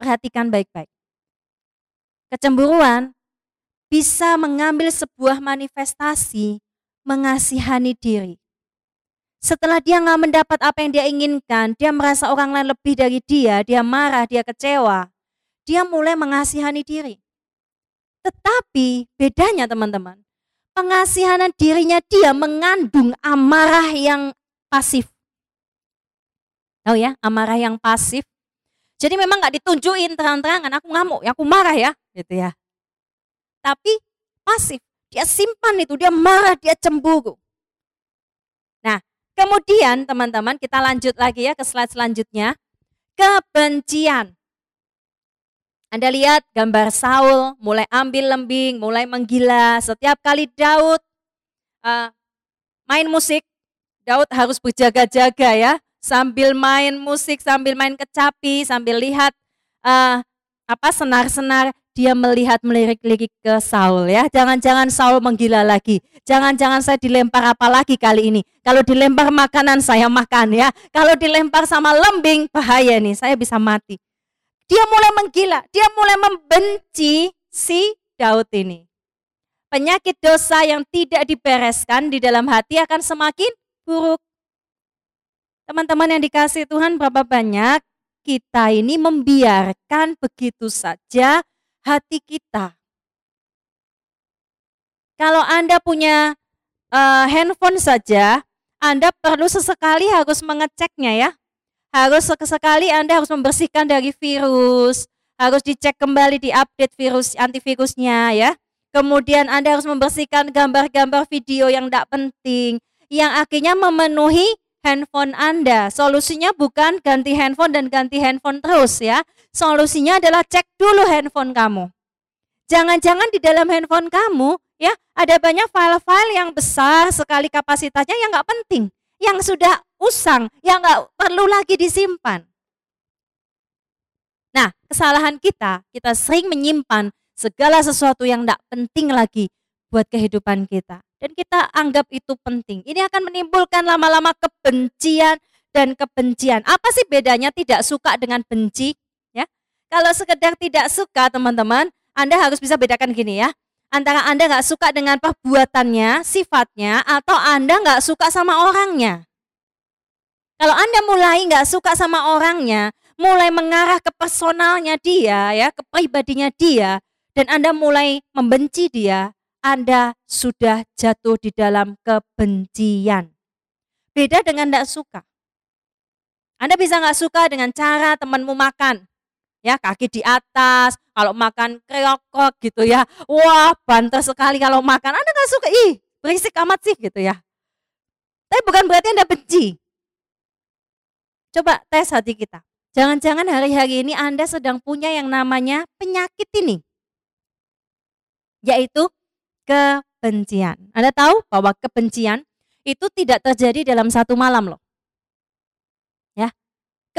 Speaker 1: Perhatikan baik-baik. Kecemburuan bisa mengambil sebuah manifestasi mengasihani diri. Setelah dia nggak mendapat apa yang dia inginkan, dia merasa orang lain lebih dari dia, dia marah, dia kecewa, dia mulai mengasihani diri. Tetapi bedanya teman-teman, pengasihanan dirinya dia mengandung amarah yang pasif. Tahu ya, amarah yang pasif jadi memang nggak ditunjukin terang-terangan, aku ngamuk, ya aku marah ya, gitu ya. Tapi pasif, dia simpan itu, dia marah, dia cemburu. Kemudian teman-teman kita lanjut lagi ya ke slide selanjutnya. Kebencian. Anda lihat gambar Saul mulai ambil lembing, mulai menggila. Setiap kali Daud uh, main musik, Daud harus berjaga-jaga ya sambil main musik, sambil main kecapi, sambil lihat uh, apa senar-senar dia melihat melirik-lirik ke Saul ya. Jangan-jangan Saul menggila lagi. Jangan-jangan saya dilempar apa lagi kali ini. Kalau dilempar makanan saya makan ya. Kalau dilempar sama lembing bahaya nih, saya bisa mati. Dia mulai menggila, dia mulai membenci si Daud ini. Penyakit dosa yang tidak dibereskan di dalam hati akan semakin buruk. Teman-teman yang dikasih Tuhan berapa banyak kita ini membiarkan begitu saja hati kita. Kalau Anda punya uh, handphone saja, Anda perlu sesekali harus mengeceknya ya. Harus sesekali Anda harus membersihkan dari virus, harus dicek kembali di update virus antivirusnya ya. Kemudian Anda harus membersihkan gambar-gambar video yang tidak penting, yang akhirnya memenuhi handphone Anda. Solusinya bukan ganti handphone dan ganti handphone terus ya. Solusinya adalah cek dulu handphone kamu. Jangan-jangan di dalam handphone kamu ya ada banyak file-file yang besar sekali kapasitasnya yang nggak penting, yang sudah usang, yang nggak perlu lagi disimpan. Nah, kesalahan kita, kita sering menyimpan segala sesuatu yang tidak penting lagi buat kehidupan kita dan kita anggap itu penting. Ini akan menimbulkan lama-lama kebencian dan kebencian. Apa sih bedanya tidak suka dengan benci? Kalau sekedar tidak suka, teman-teman, Anda harus bisa bedakan gini ya. Antara Anda nggak suka dengan perbuatannya, sifatnya, atau Anda nggak suka sama orangnya. Kalau Anda mulai nggak suka sama orangnya, mulai mengarah ke personalnya dia, ya, ke pribadinya dia, dan Anda mulai membenci dia, Anda sudah jatuh di dalam kebencian. Beda dengan tidak suka. Anda bisa nggak suka dengan cara temanmu makan. Ya, kaki di atas, kalau makan kreokok gitu ya. Wah, banter sekali kalau makan. Anda nggak suka, ih, berisik amat sih gitu ya. Tapi bukan berarti Anda benci. Coba tes hati kita. Jangan-jangan hari-hari ini Anda sedang punya yang namanya penyakit ini. Yaitu kebencian. Anda tahu bahwa kebencian itu tidak terjadi dalam satu malam loh. Ya.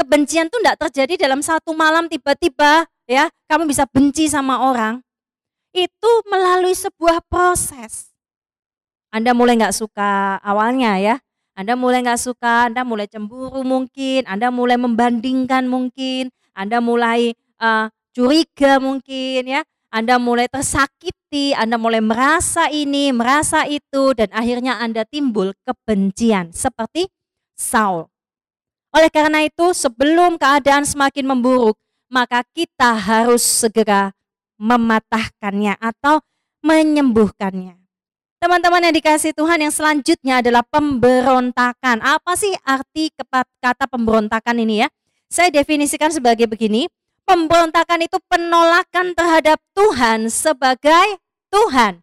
Speaker 1: Kebencian itu tidak terjadi dalam satu malam tiba-tiba ya, kamu bisa benci sama orang. Itu melalui sebuah proses. Anda mulai nggak suka awalnya ya. Anda mulai nggak suka, Anda mulai cemburu mungkin, Anda mulai membandingkan mungkin, Anda mulai uh, curiga mungkin ya. Anda mulai tersakiti, Anda mulai merasa ini, merasa itu, dan akhirnya Anda timbul kebencian seperti Saul. Oleh karena itu, sebelum keadaan semakin memburuk, maka kita harus segera mematahkannya atau menyembuhkannya. Teman-teman yang dikasih Tuhan yang selanjutnya adalah pemberontakan. Apa sih arti kata pemberontakan ini ya? Saya definisikan sebagai begini, Pemberontakan itu penolakan terhadap Tuhan sebagai Tuhan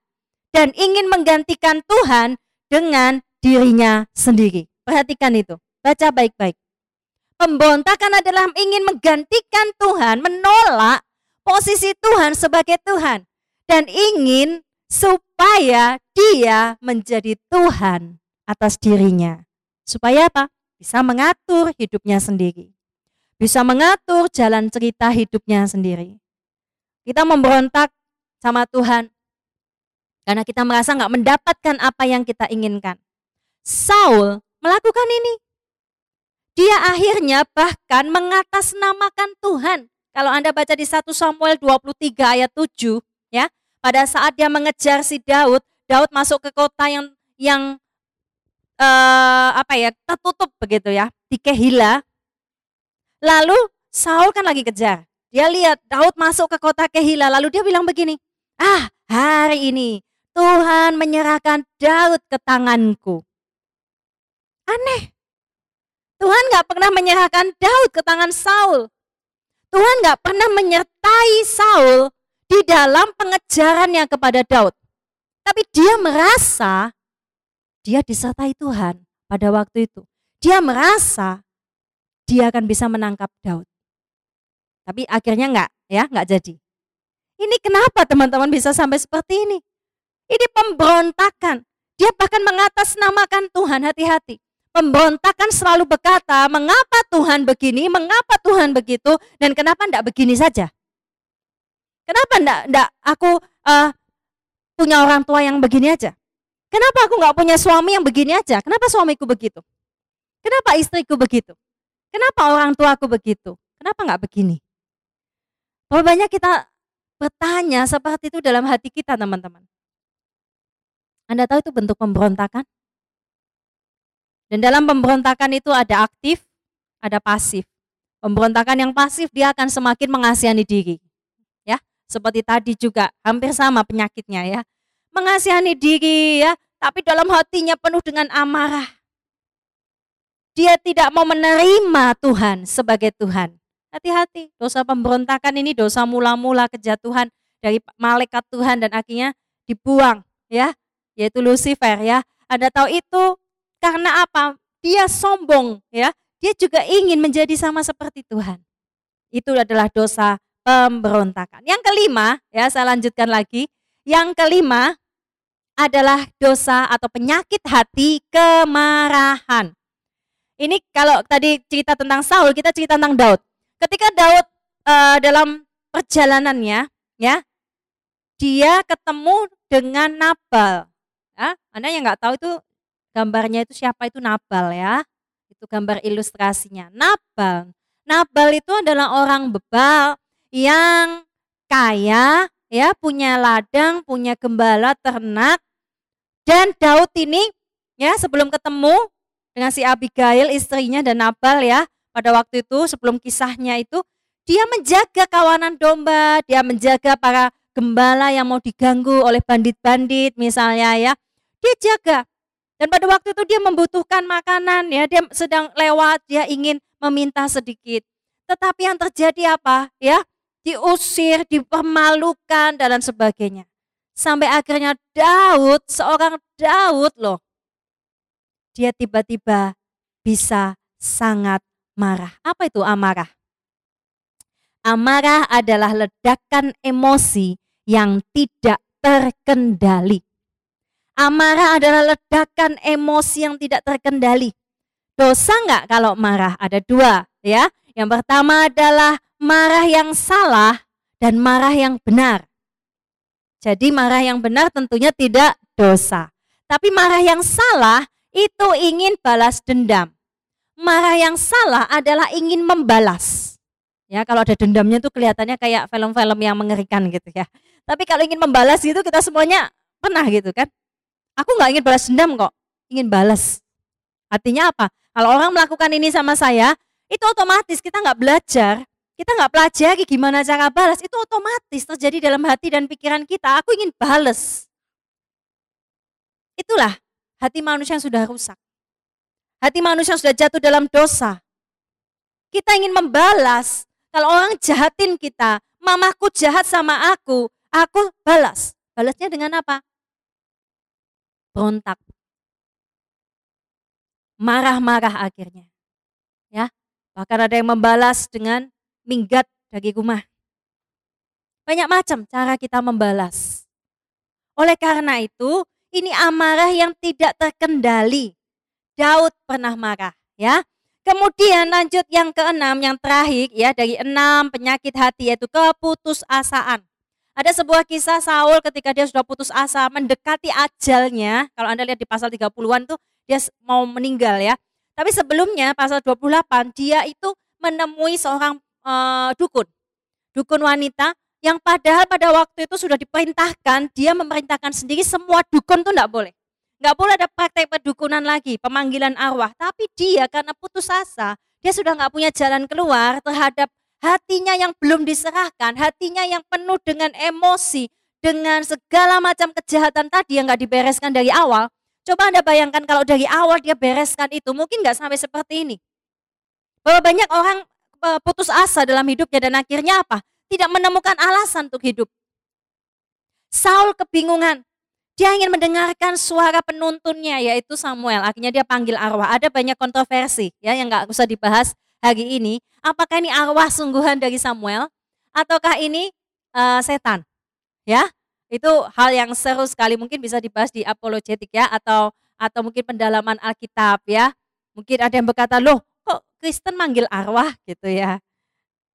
Speaker 1: dan ingin menggantikan Tuhan dengan dirinya sendiri. Perhatikan itu, baca baik-baik. Pemberontakan adalah ingin menggantikan Tuhan, menolak posisi Tuhan sebagai Tuhan dan ingin supaya dia menjadi Tuhan atas dirinya. Supaya apa? Bisa mengatur hidupnya sendiri bisa mengatur jalan cerita hidupnya sendiri. Kita memberontak sama Tuhan karena kita merasa nggak mendapatkan apa yang kita inginkan. Saul melakukan ini. Dia akhirnya bahkan mengatasnamakan Tuhan. Kalau Anda baca di 1 Samuel 23 ayat 7, ya, pada saat dia mengejar si Daud, Daud masuk ke kota yang yang uh, apa ya tertutup begitu ya di Kehila Lalu Saul kan lagi kejar. Dia lihat Daud masuk ke kota Kehila. Lalu dia bilang begini, ah hari ini Tuhan menyerahkan Daud ke tanganku. Aneh. Tuhan gak pernah menyerahkan Daud ke tangan Saul. Tuhan gak pernah menyertai Saul di dalam pengejarannya kepada Daud. Tapi dia merasa dia disertai Tuhan pada waktu itu. Dia merasa dia akan bisa menangkap Daud. Tapi akhirnya enggak, ya, enggak jadi. Ini kenapa teman-teman bisa sampai seperti ini? Ini pemberontakan. Dia bahkan mengatasnamakan Tuhan, hati-hati. Pemberontakan selalu berkata, mengapa Tuhan begini, mengapa Tuhan begitu, dan kenapa enggak begini saja? Kenapa enggak, enggak aku uh, punya orang tua yang begini aja? Kenapa aku enggak punya suami yang begini aja? Kenapa suamiku begitu? Kenapa istriku begitu? Kenapa orang tua aku begitu? Kenapa nggak begini? Bahwa banyak kita bertanya seperti itu dalam hati kita teman-teman. Anda tahu itu bentuk pemberontakan? Dan dalam pemberontakan itu ada aktif, ada pasif. Pemberontakan yang pasif dia akan semakin mengasihani diri. Ya, seperti tadi juga hampir sama penyakitnya ya. Mengasihani diri ya, tapi dalam hatinya penuh dengan amarah, dia tidak mau menerima Tuhan sebagai Tuhan. Hati-hati, dosa pemberontakan ini dosa mula-mula kejatuhan dari malaikat Tuhan dan akhirnya dibuang ya, yaitu Lucifer ya. Anda tahu itu karena apa? Dia sombong ya. Dia juga ingin menjadi sama seperti Tuhan. Itu adalah dosa pemberontakan. Yang kelima, ya saya lanjutkan lagi. Yang kelima adalah dosa atau penyakit hati kemarahan. Ini kalau tadi cerita tentang Saul, kita cerita tentang Daud. Ketika Daud uh, dalam perjalanannya, ya, dia ketemu dengan Nabal. Ya, anda yang nggak tahu itu gambarnya itu siapa itu Nabal ya. Itu gambar ilustrasinya. Nabal. Nabal itu adalah orang bebal yang kaya, ya, punya ladang, punya gembala, ternak. Dan Daud ini ya sebelum ketemu dengan si Abigail istrinya dan Nabal ya, pada waktu itu sebelum kisahnya itu dia menjaga kawanan domba, dia menjaga para gembala yang mau diganggu oleh bandit-bandit misalnya ya. Dia jaga. Dan pada waktu itu dia membutuhkan makanan ya, dia sedang lewat, dia ingin meminta sedikit. Tetapi yang terjadi apa? Ya, diusir, dipermalukan dan sebagainya. Sampai akhirnya Daud, seorang Daud loh. Dia tiba-tiba bisa sangat marah. Apa itu amarah? Amarah adalah ledakan emosi yang tidak terkendali. Amarah adalah ledakan emosi yang tidak terkendali. Dosa enggak kalau marah? Ada dua ya. Yang pertama adalah marah yang salah dan marah yang benar. Jadi marah yang benar tentunya tidak dosa. Tapi marah yang salah itu ingin balas dendam. Marah yang salah adalah ingin membalas. Ya, kalau ada dendamnya tuh kelihatannya kayak film-film yang mengerikan gitu ya. Tapi kalau ingin membalas itu kita semuanya pernah gitu kan. Aku nggak ingin balas dendam kok, ingin balas. Artinya apa? Kalau orang melakukan ini sama saya, itu otomatis kita nggak belajar, kita nggak pelajari gimana cara balas, itu otomatis terjadi dalam hati dan pikiran kita. Aku ingin balas. Itulah hati manusia yang sudah rusak. Hati manusia yang sudah jatuh dalam dosa. Kita ingin membalas. Kalau orang jahatin kita, mamaku jahat sama aku, aku balas. Balasnya dengan apa? Berontak. Marah-marah akhirnya. Ya, Bahkan ada yang membalas dengan minggat dari rumah. Banyak macam cara kita membalas. Oleh karena itu, ini amarah yang tidak terkendali. Daud pernah marah, ya. Kemudian lanjut yang keenam, yang terakhir ya dari enam penyakit hati yaitu keputusasaan. Ada sebuah kisah Saul ketika dia sudah putus asa mendekati ajalnya. Kalau Anda lihat di pasal 30-an tuh dia mau meninggal ya. Tapi sebelumnya pasal 28 dia itu menemui seorang uh, dukun. Dukun wanita yang padahal pada waktu itu sudah diperintahkan, dia memerintahkan sendiri semua dukun tuh enggak boleh. Enggak boleh ada praktek pedukunan lagi, pemanggilan arwah. Tapi dia karena putus asa, dia sudah enggak punya jalan keluar terhadap hatinya yang belum diserahkan, hatinya yang penuh dengan emosi, dengan segala macam kejahatan tadi yang enggak dibereskan dari awal, Coba Anda bayangkan kalau dari awal dia bereskan itu, mungkin nggak sampai seperti ini. Bahwa banyak orang e, putus asa dalam hidupnya dan akhirnya apa? Tidak menemukan alasan untuk hidup. Saul kebingungan. Dia ingin mendengarkan suara penuntunnya yaitu Samuel. Akhirnya dia panggil arwah. Ada banyak kontroversi ya yang nggak usah dibahas hari ini. Apakah ini arwah sungguhan dari Samuel ataukah ini uh, setan? Ya, itu hal yang seru sekali mungkin bisa dibahas di apologetik ya atau atau mungkin pendalaman Alkitab ya. Mungkin ada yang berkata, "Loh, kok Kristen manggil arwah?" gitu ya.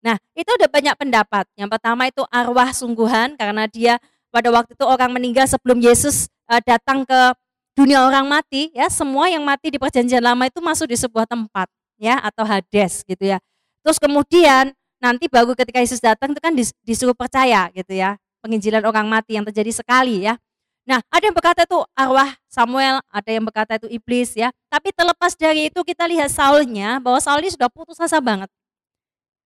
Speaker 1: Nah, itu ada banyak pendapat. Yang pertama itu arwah sungguhan karena dia pada waktu itu orang meninggal sebelum Yesus uh, datang ke dunia orang mati ya, semua yang mati di perjanjian lama itu masuk di sebuah tempat ya atau Hades gitu ya. Terus kemudian nanti baru ketika Yesus datang itu kan disuruh percaya gitu ya penginjilan orang mati yang terjadi sekali ya. Nah, ada yang berkata itu arwah Samuel, ada yang berkata itu iblis ya. Tapi terlepas dari itu kita lihat Saulnya bahwa Saul ini sudah putus asa banget.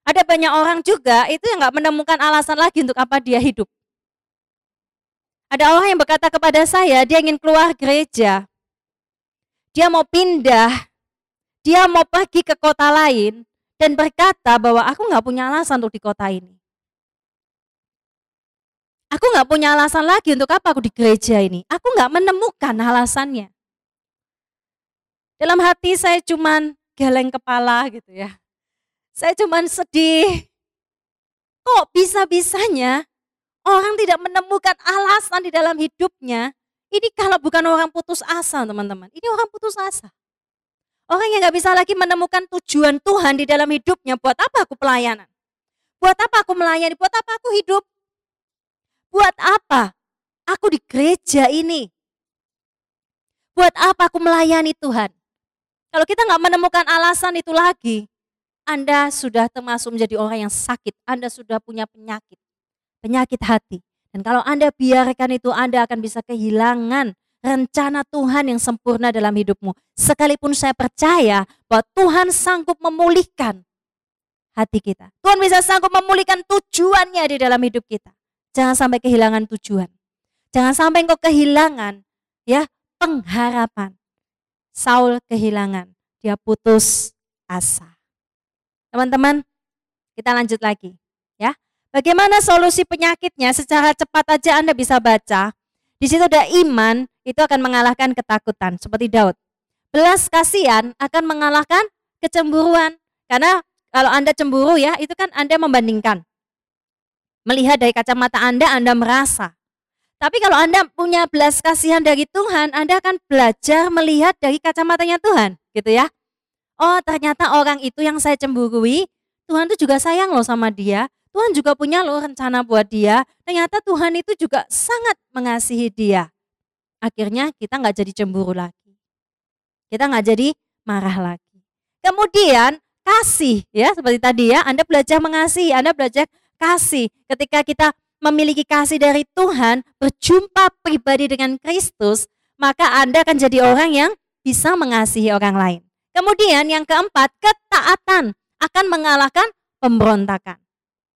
Speaker 1: Ada banyak orang juga itu yang nggak menemukan alasan lagi untuk apa dia hidup. Ada orang yang berkata kepada saya dia ingin keluar gereja. Dia mau pindah. Dia mau pergi ke kota lain dan berkata bahwa aku nggak punya alasan untuk di kota ini. Aku nggak punya alasan lagi untuk apa aku di gereja ini. Aku nggak menemukan alasannya. Dalam hati saya cuman geleng kepala gitu ya. Saya cuman sedih. Kok bisa-bisanya orang tidak menemukan alasan di dalam hidupnya? Ini kalau bukan orang putus asa teman-teman. Ini orang putus asa. Orang yang nggak bisa lagi menemukan tujuan Tuhan di dalam hidupnya. Buat apa aku pelayanan? Buat apa aku melayani? Buat apa aku hidup? Buat apa aku di gereja ini? Buat apa aku melayani Tuhan? Kalau kita nggak menemukan alasan itu lagi, Anda sudah termasuk menjadi orang yang sakit. Anda sudah punya penyakit, penyakit hati. Dan kalau Anda biarkan itu, Anda akan bisa kehilangan rencana Tuhan yang sempurna dalam hidupmu. Sekalipun saya percaya bahwa Tuhan sanggup memulihkan hati kita. Tuhan bisa sanggup memulihkan tujuannya di dalam hidup kita. Jangan sampai kehilangan tujuan. Jangan sampai engkau kehilangan ya pengharapan. Saul kehilangan, dia putus asa. Teman-teman, kita lanjut lagi ya. Bagaimana solusi penyakitnya? Secara cepat aja Anda bisa baca. Di situ ada iman, itu akan mengalahkan ketakutan seperti Daud. Belas kasihan akan mengalahkan kecemburuan. Karena kalau Anda cemburu ya, itu kan Anda membandingkan. Melihat dari kacamata Anda, Anda merasa. Tapi kalau Anda punya belas kasihan dari Tuhan, Anda akan belajar melihat dari kacamatanya Tuhan, gitu ya. Oh, ternyata orang itu yang saya cemburui, Tuhan itu juga sayang loh sama dia. Tuhan juga punya loh rencana buat dia. Ternyata Tuhan itu juga sangat mengasihi dia. Akhirnya kita nggak jadi cemburu lagi. Kita nggak jadi marah lagi. Kemudian kasih ya seperti tadi ya, Anda belajar mengasihi, Anda belajar kasih. Ketika kita memiliki kasih dari Tuhan, berjumpa pribadi dengan Kristus, maka Anda akan jadi orang yang bisa mengasihi orang lain. Kemudian yang keempat, ketaatan akan mengalahkan pemberontakan.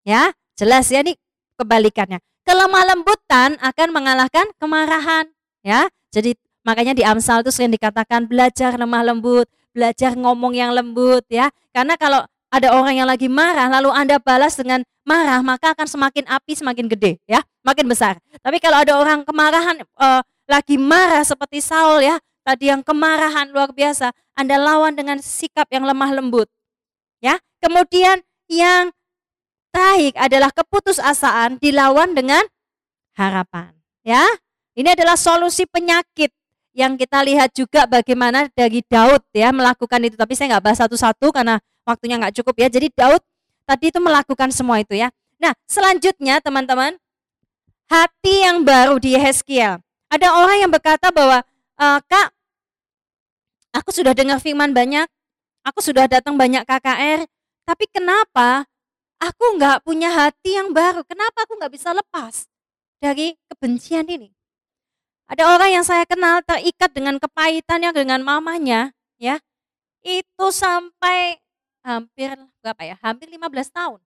Speaker 1: Ya, jelas ya ini kebalikannya. Kelemah lembutan akan mengalahkan kemarahan. Ya, jadi makanya di Amsal itu sering dikatakan belajar lemah lembut, belajar ngomong yang lembut ya. Karena kalau ada orang yang lagi marah lalu Anda balas dengan marah maka akan semakin api semakin gede ya, makin besar. Tapi kalau ada orang kemarahan uh, lagi marah seperti Saul ya, tadi yang kemarahan luar biasa, Anda lawan dengan sikap yang lemah lembut. Ya. Kemudian yang terakhir adalah keputusasaan dilawan dengan harapan, ya. Ini adalah solusi penyakit yang kita lihat juga bagaimana dari Daud ya melakukan itu. Tapi saya nggak bahas satu-satu karena waktunya nggak cukup ya. Jadi Daud tadi itu melakukan semua itu ya. Nah selanjutnya teman-teman, hati yang baru di Yeskiel. Ada orang yang berkata bahwa, e, Kak, aku sudah dengar firman banyak, aku sudah datang banyak KKR, tapi kenapa aku nggak punya hati yang baru? Kenapa aku nggak bisa lepas dari kebencian ini? Ada orang yang saya kenal terikat dengan kepahitannya dengan mamanya, ya. Itu sampai hampir berapa ya? Hampir 15 tahun.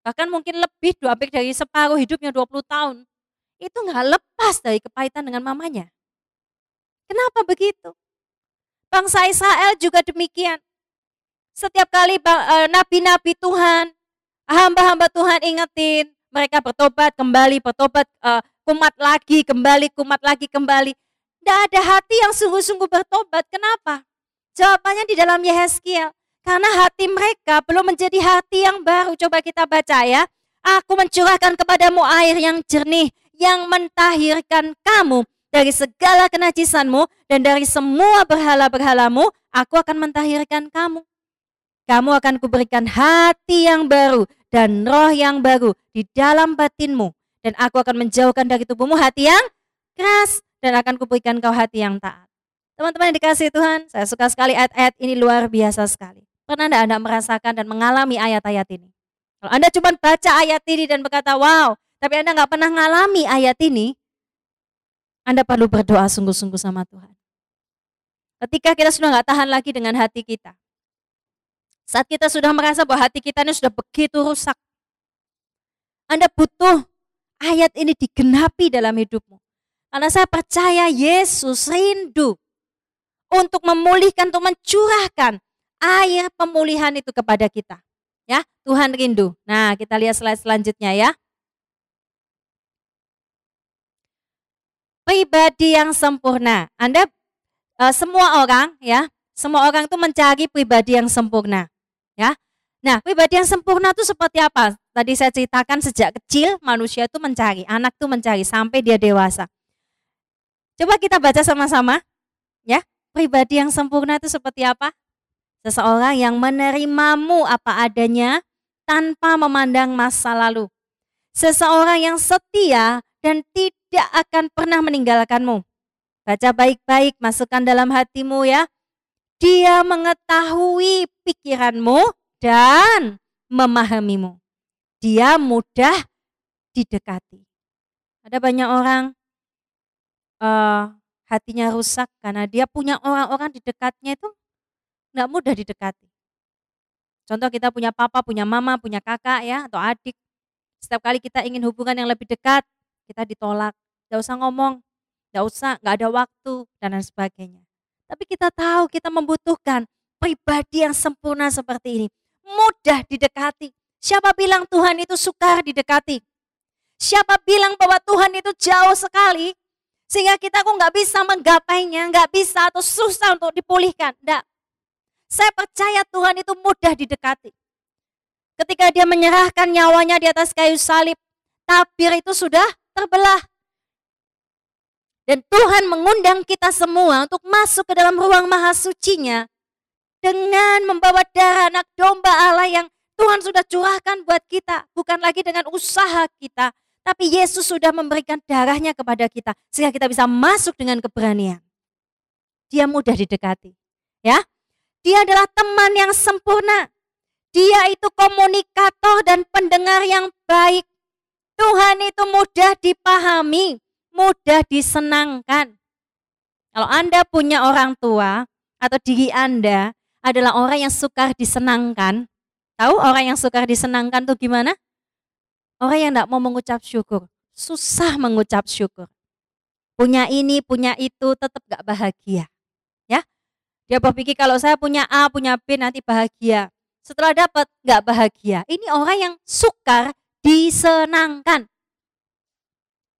Speaker 1: Bahkan mungkin lebih hampir dari separuh hidupnya 20 tahun. Itu nggak lepas dari kepahitan dengan mamanya. Kenapa begitu? Bangsa Israel juga demikian. Setiap kali eh, nabi-nabi Tuhan, hamba-hamba Tuhan ingetin, mereka bertobat kembali, bertobat uh, kumat lagi, kembali, kumat lagi, kembali. Tidak ada hati yang sungguh-sungguh bertobat. Kenapa? Jawabannya di dalam Yehezkiel. Karena hati mereka belum menjadi hati yang baru. Coba kita baca ya. Aku mencurahkan kepadamu air yang jernih, yang mentahirkan kamu dari segala kenajisanmu dan dari semua berhala-berhalamu, aku akan mentahirkan kamu. Kamu akan kuberikan hati yang baru dan roh yang baru di dalam batinmu. Dan aku akan menjauhkan dari tubuhmu hati yang keras dan akan kuberikan kau hati yang taat. Teman-teman yang dikasih Tuhan, saya suka sekali ayat-ayat ini luar biasa sekali. Pernah Anda, Anda merasakan dan mengalami ayat-ayat ini? Kalau Anda cuma baca ayat ini dan berkata, wow, tapi Anda nggak pernah mengalami ayat ini, Anda perlu berdoa sungguh-sungguh sama Tuhan. Ketika kita sudah nggak tahan lagi dengan hati kita, saat kita sudah merasa bahwa hati kita ini sudah begitu rusak, Anda butuh ayat ini digenapi dalam hidupmu. Karena saya percaya Yesus rindu untuk memulihkan, untuk mencurahkan air pemulihan itu kepada kita. Ya, Tuhan rindu. Nah, kita lihat slide selanjutnya ya. Pribadi yang sempurna. Anda uh, semua orang ya, semua orang itu mencari pribadi yang sempurna. Ya. Nah, pribadi yang sempurna itu seperti apa? Tadi saya ceritakan sejak kecil manusia itu mencari, anak itu mencari sampai dia dewasa. Coba kita baca sama-sama. Ya, pribadi yang sempurna itu seperti apa? Seseorang yang menerimamu apa adanya tanpa memandang masa lalu. Seseorang yang setia dan tidak akan pernah meninggalkanmu. Baca baik-baik, masukkan dalam hatimu ya. Dia mengetahui pikiranmu dan memahamimu. Dia mudah didekati. Ada banyak orang uh, hatinya rusak karena dia punya orang-orang di dekatnya itu nggak mudah didekati. Contoh kita punya papa, punya mama, punya kakak ya atau adik. Setiap kali kita ingin hubungan yang lebih dekat, kita ditolak. Gak usah ngomong, gak usah, gak ada waktu dan lain sebagainya. Tapi kita tahu kita membutuhkan pribadi yang sempurna seperti ini. Mudah didekati. Siapa bilang Tuhan itu sukar didekati? Siapa bilang bahwa Tuhan itu jauh sekali? Sehingga kita kok nggak bisa menggapainya, nggak bisa atau susah untuk dipulihkan. Nggak. Saya percaya Tuhan itu mudah didekati. Ketika dia menyerahkan nyawanya di atas kayu salib, tabir itu sudah terbelah. Dan Tuhan mengundang kita semua untuk masuk ke dalam ruang maha sucinya dengan membawa darah anak domba Allah yang Tuhan sudah curahkan buat kita. Bukan lagi dengan usaha kita, tapi Yesus sudah memberikan darahnya kepada kita sehingga kita bisa masuk dengan keberanian. Dia mudah didekati. Ya, dia adalah teman yang sempurna. Dia itu komunikator dan pendengar yang baik. Tuhan itu mudah dipahami, mudah disenangkan. Kalau Anda punya orang tua atau diri Anda adalah orang yang suka disenangkan, tahu orang yang suka disenangkan tuh gimana? Orang yang tidak mau mengucap syukur, susah mengucap syukur. Punya ini, punya itu, tetap gak bahagia. Ya, dia berpikir kalau saya punya A, punya B nanti bahagia. Setelah dapat nggak bahagia. Ini orang yang sukar disenangkan.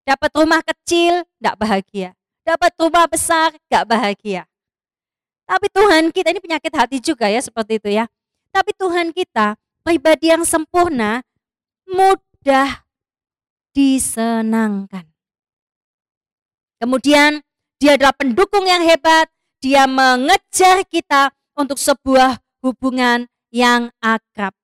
Speaker 1: Dapat rumah kecil nggak bahagia. Dapat rumah besar nggak bahagia. Tapi Tuhan kita ini penyakit hati juga ya seperti itu ya. Tapi Tuhan kita pribadi yang sempurna mudah disenangkan. Kemudian dia adalah pendukung yang hebat, dia mengejar kita untuk sebuah hubungan yang akrab.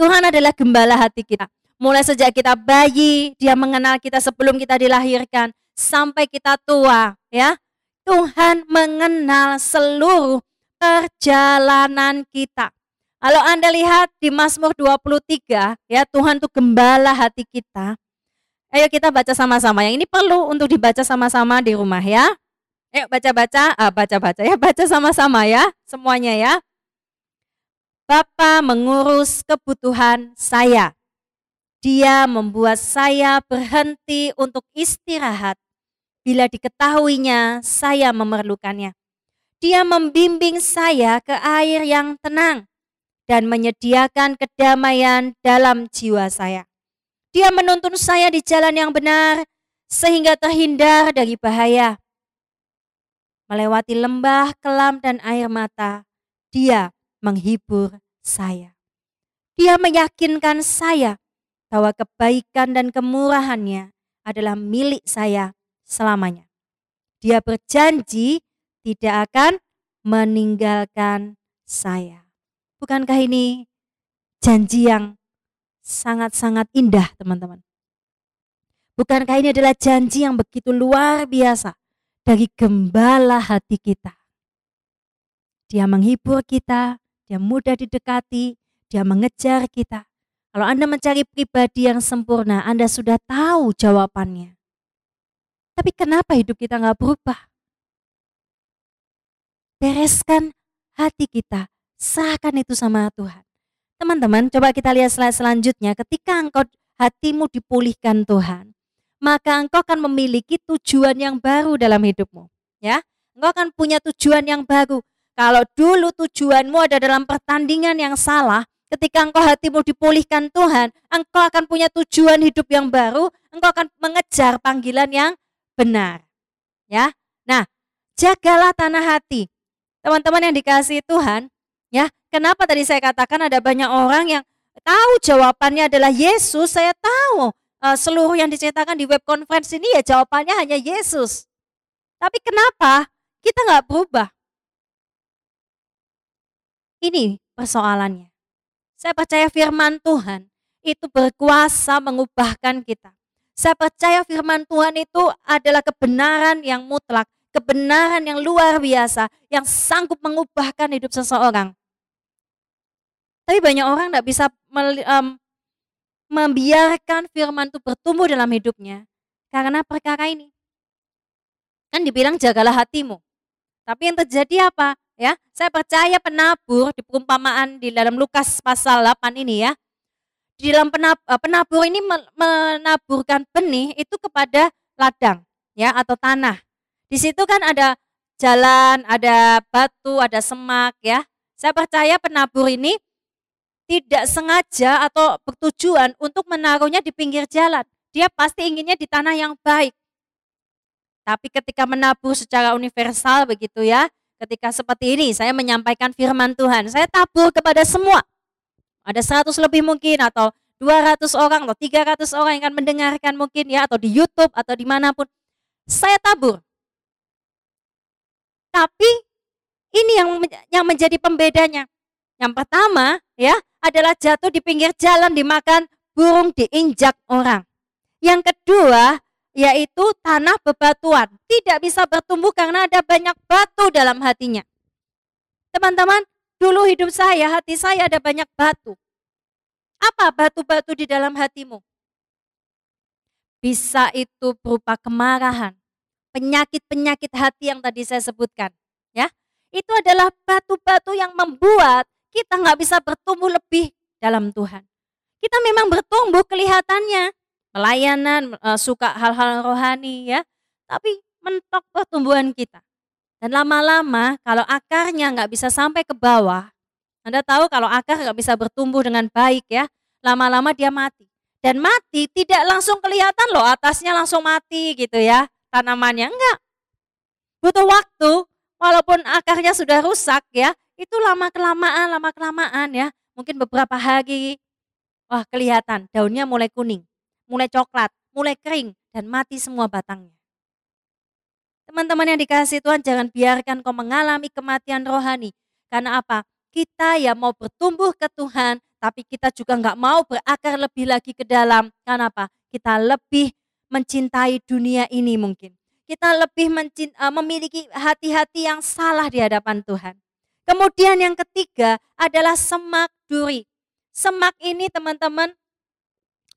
Speaker 1: Tuhan adalah gembala hati kita. Mulai sejak kita bayi, dia mengenal kita sebelum kita dilahirkan sampai kita tua, ya. Tuhan mengenal seluruh perjalanan kita. Kalau Anda lihat di Mazmur 23, ya Tuhan itu gembala hati kita. Ayo kita baca sama-sama. Yang ini perlu untuk dibaca sama-sama di rumah ya. Ayo baca-baca, ah, baca-baca ya, baca sama-sama ya, semuanya ya. Bapa mengurus kebutuhan saya. Dia membuat saya berhenti untuk istirahat bila diketahuinya saya memerlukannya. Dia membimbing saya ke air yang tenang dan menyediakan kedamaian dalam jiwa saya. Dia menuntun saya di jalan yang benar sehingga terhindar dari bahaya melewati lembah, kelam, dan air mata, dia menghibur saya. Dia meyakinkan saya bahwa kebaikan dan kemurahannya adalah milik saya selamanya. Dia berjanji tidak akan meninggalkan saya. Bukankah ini janji yang sangat-sangat indah, teman-teman? Bukankah ini adalah janji yang begitu luar biasa? dari gembala hati kita. Dia menghibur kita, dia mudah didekati, dia mengejar kita. Kalau Anda mencari pribadi yang sempurna, Anda sudah tahu jawabannya. Tapi kenapa hidup kita nggak berubah? Bereskan hati kita, serahkan itu sama Tuhan. Teman-teman, coba kita lihat slide selanjutnya. Ketika engkau hatimu dipulihkan Tuhan, maka engkau akan memiliki tujuan yang baru dalam hidupmu. Ya, engkau akan punya tujuan yang baru. Kalau dulu tujuanmu ada dalam pertandingan yang salah, ketika engkau hatimu dipulihkan Tuhan, engkau akan punya tujuan hidup yang baru, engkau akan mengejar panggilan yang benar. Ya. Nah, jagalah tanah hati. Teman-teman yang dikasih Tuhan, ya. Kenapa tadi saya katakan ada banyak orang yang tahu jawabannya adalah Yesus, saya tahu uh, seluruh yang diceritakan di web conference ini ya jawabannya hanya Yesus. Tapi kenapa kita nggak berubah? Ini persoalannya. Saya percaya firman Tuhan itu berkuasa mengubahkan kita. Saya percaya firman Tuhan itu adalah kebenaran yang mutlak, kebenaran yang luar biasa, yang sanggup mengubahkan hidup seseorang. Tapi banyak orang tidak bisa membiarkan firman itu bertumbuh dalam hidupnya
Speaker 2: Karena perkara ini. Kan dibilang jagalah hatimu. Tapi yang terjadi apa? Ya, saya percaya penabur di perumpamaan di dalam Lukas pasal 8 ini ya. Di dalam eh, penabur ini menaburkan benih itu kepada ladang ya atau tanah. Di situ kan ada jalan, ada batu, ada semak ya. Saya percaya penabur ini tidak sengaja atau bertujuan untuk menaruhnya di pinggir jalan. Dia pasti inginnya di tanah yang baik. Tapi ketika menabur secara universal begitu ya, ketika seperti ini saya menyampaikan firman Tuhan, saya tabur kepada semua. Ada 100 lebih mungkin atau 200 orang atau 300 orang yang akan mendengarkan mungkin ya atau di YouTube atau di mana pun. Saya tabur. Tapi ini yang yang menjadi pembedanya. Yang pertama ya adalah jatuh di pinggir jalan dimakan burung diinjak orang. Yang kedua yaitu tanah bebatuan. Tidak bisa bertumbuh karena ada banyak batu dalam hatinya. Teman-teman, dulu hidup saya, hati saya ada banyak batu. Apa batu-batu di dalam hatimu? Bisa itu berupa kemarahan, penyakit-penyakit hati yang tadi saya sebutkan. Ya, itu adalah batu-batu yang membuat kita nggak bisa bertumbuh lebih dalam Tuhan. Kita memang bertumbuh kelihatannya, pelayanan, uh, suka hal-hal rohani ya, tapi mentok pertumbuhan kita. Dan lama-lama kalau akarnya nggak bisa sampai ke bawah, Anda tahu kalau akar nggak bisa bertumbuh dengan baik ya, lama-lama dia mati. Dan mati tidak langsung kelihatan loh atasnya langsung mati gitu ya tanamannya, enggak. Butuh waktu, walaupun akarnya sudah rusak ya, itu lama kelamaan, lama kelamaan ya, mungkin beberapa hari, wah kelihatan daunnya mulai kuning mulai coklat, mulai kering, dan mati semua batangnya. Teman-teman yang dikasih Tuhan, jangan biarkan kau mengalami kematian rohani. Karena apa? Kita ya mau bertumbuh ke Tuhan, tapi kita juga nggak mau berakar lebih lagi ke dalam. Karena apa? Kita lebih mencintai dunia ini mungkin. Kita lebih uh, memiliki hati-hati yang salah di hadapan Tuhan. Kemudian yang ketiga adalah semak duri. Semak ini teman-teman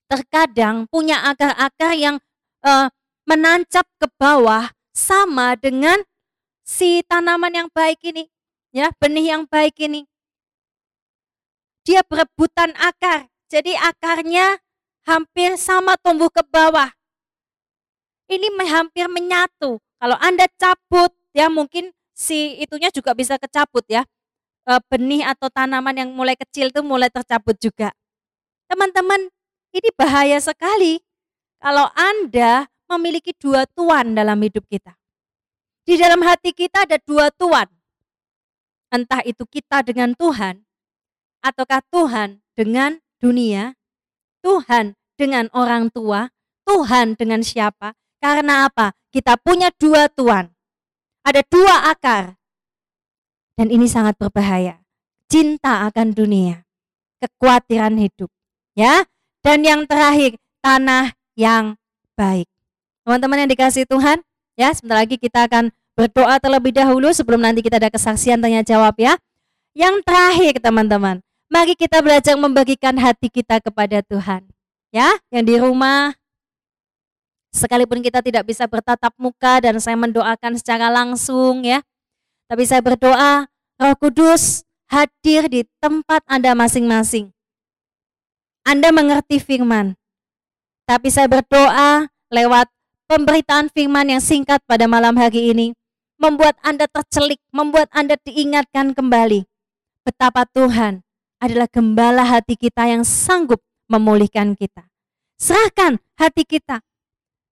Speaker 2: terkadang punya akar-akar yang uh, menancap ke bawah sama dengan si tanaman yang baik ini, ya, benih yang baik ini. Dia berebutan akar. Jadi akarnya hampir sama tumbuh ke bawah. Ini hampir menyatu. Kalau Anda cabut, ya mungkin si itunya juga bisa kecabut ya. E, benih atau tanaman yang mulai kecil itu mulai tercabut juga. Teman-teman, ini bahaya sekali kalau Anda memiliki dua tuan dalam hidup kita. Di dalam hati kita ada dua tuan. Entah itu kita dengan Tuhan, ataukah Tuhan dengan dunia, Tuhan dengan orang tua, Tuhan dengan siapa. Karena apa? Kita punya dua tuan. Ada dua akar. Dan ini sangat berbahaya. Cinta akan dunia, kekhawatiran hidup. Ya, dan yang terakhir, tanah yang baik. Teman-teman yang dikasih Tuhan, ya sebentar lagi kita akan berdoa terlebih dahulu sebelum nanti kita ada kesaksian tanya jawab ya. Yang terakhir teman-teman, mari kita belajar membagikan hati kita kepada Tuhan. Ya, yang di rumah sekalipun kita tidak bisa bertatap muka dan saya mendoakan secara langsung ya. Tapi saya berdoa Roh Kudus hadir di tempat Anda masing-masing. Anda mengerti firman. Tapi saya berdoa lewat pemberitaan firman yang singkat pada malam hari ini membuat Anda tercelik, membuat Anda diingatkan kembali betapa Tuhan adalah gembala hati kita yang sanggup memulihkan kita. Serahkan hati kita.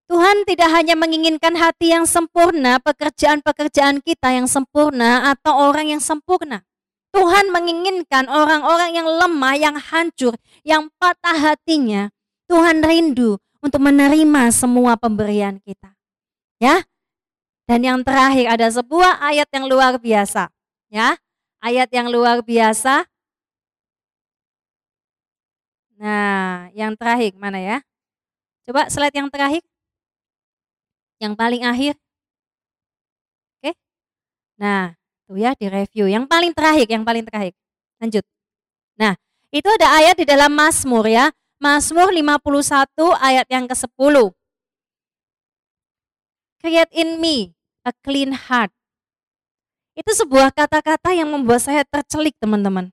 Speaker 2: Tuhan tidak hanya menginginkan hati yang sempurna, pekerjaan-pekerjaan kita yang sempurna atau orang yang sempurna. Tuhan menginginkan orang-orang yang lemah, yang hancur, yang patah hatinya. Tuhan rindu untuk menerima semua pemberian kita. Ya. Dan yang terakhir ada sebuah ayat yang luar biasa. Ya. Ayat yang luar biasa. Nah, yang terakhir mana ya? Coba slide yang terakhir. Yang paling akhir. Oke. Nah, Tuh ya di review. Yang paling terakhir, yang paling terakhir. Lanjut. Nah, itu ada ayat di dalam Mazmur ya. Mazmur 51 ayat yang ke-10. Create in me a clean heart. Itu sebuah kata-kata yang membuat saya tercelik, teman-teman.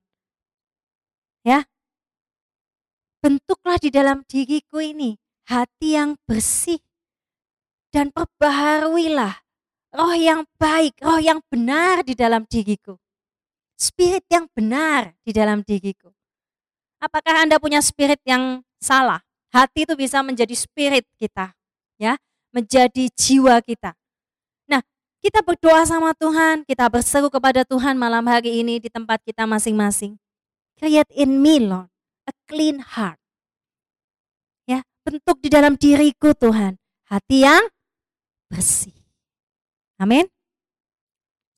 Speaker 2: Ya. Bentuklah di dalam diriku ini hati yang bersih dan perbaharuilah roh yang baik, roh yang benar di dalam diriku. Spirit yang benar di dalam diriku. Apakah Anda punya spirit yang salah? Hati itu bisa menjadi spirit kita, ya, menjadi jiwa kita. Nah, kita berdoa sama Tuhan, kita berseru kepada Tuhan malam hari ini di tempat kita masing-masing. Create in me, Lord, a clean heart. Ya, bentuk di dalam diriku Tuhan, hati yang bersih. Amin.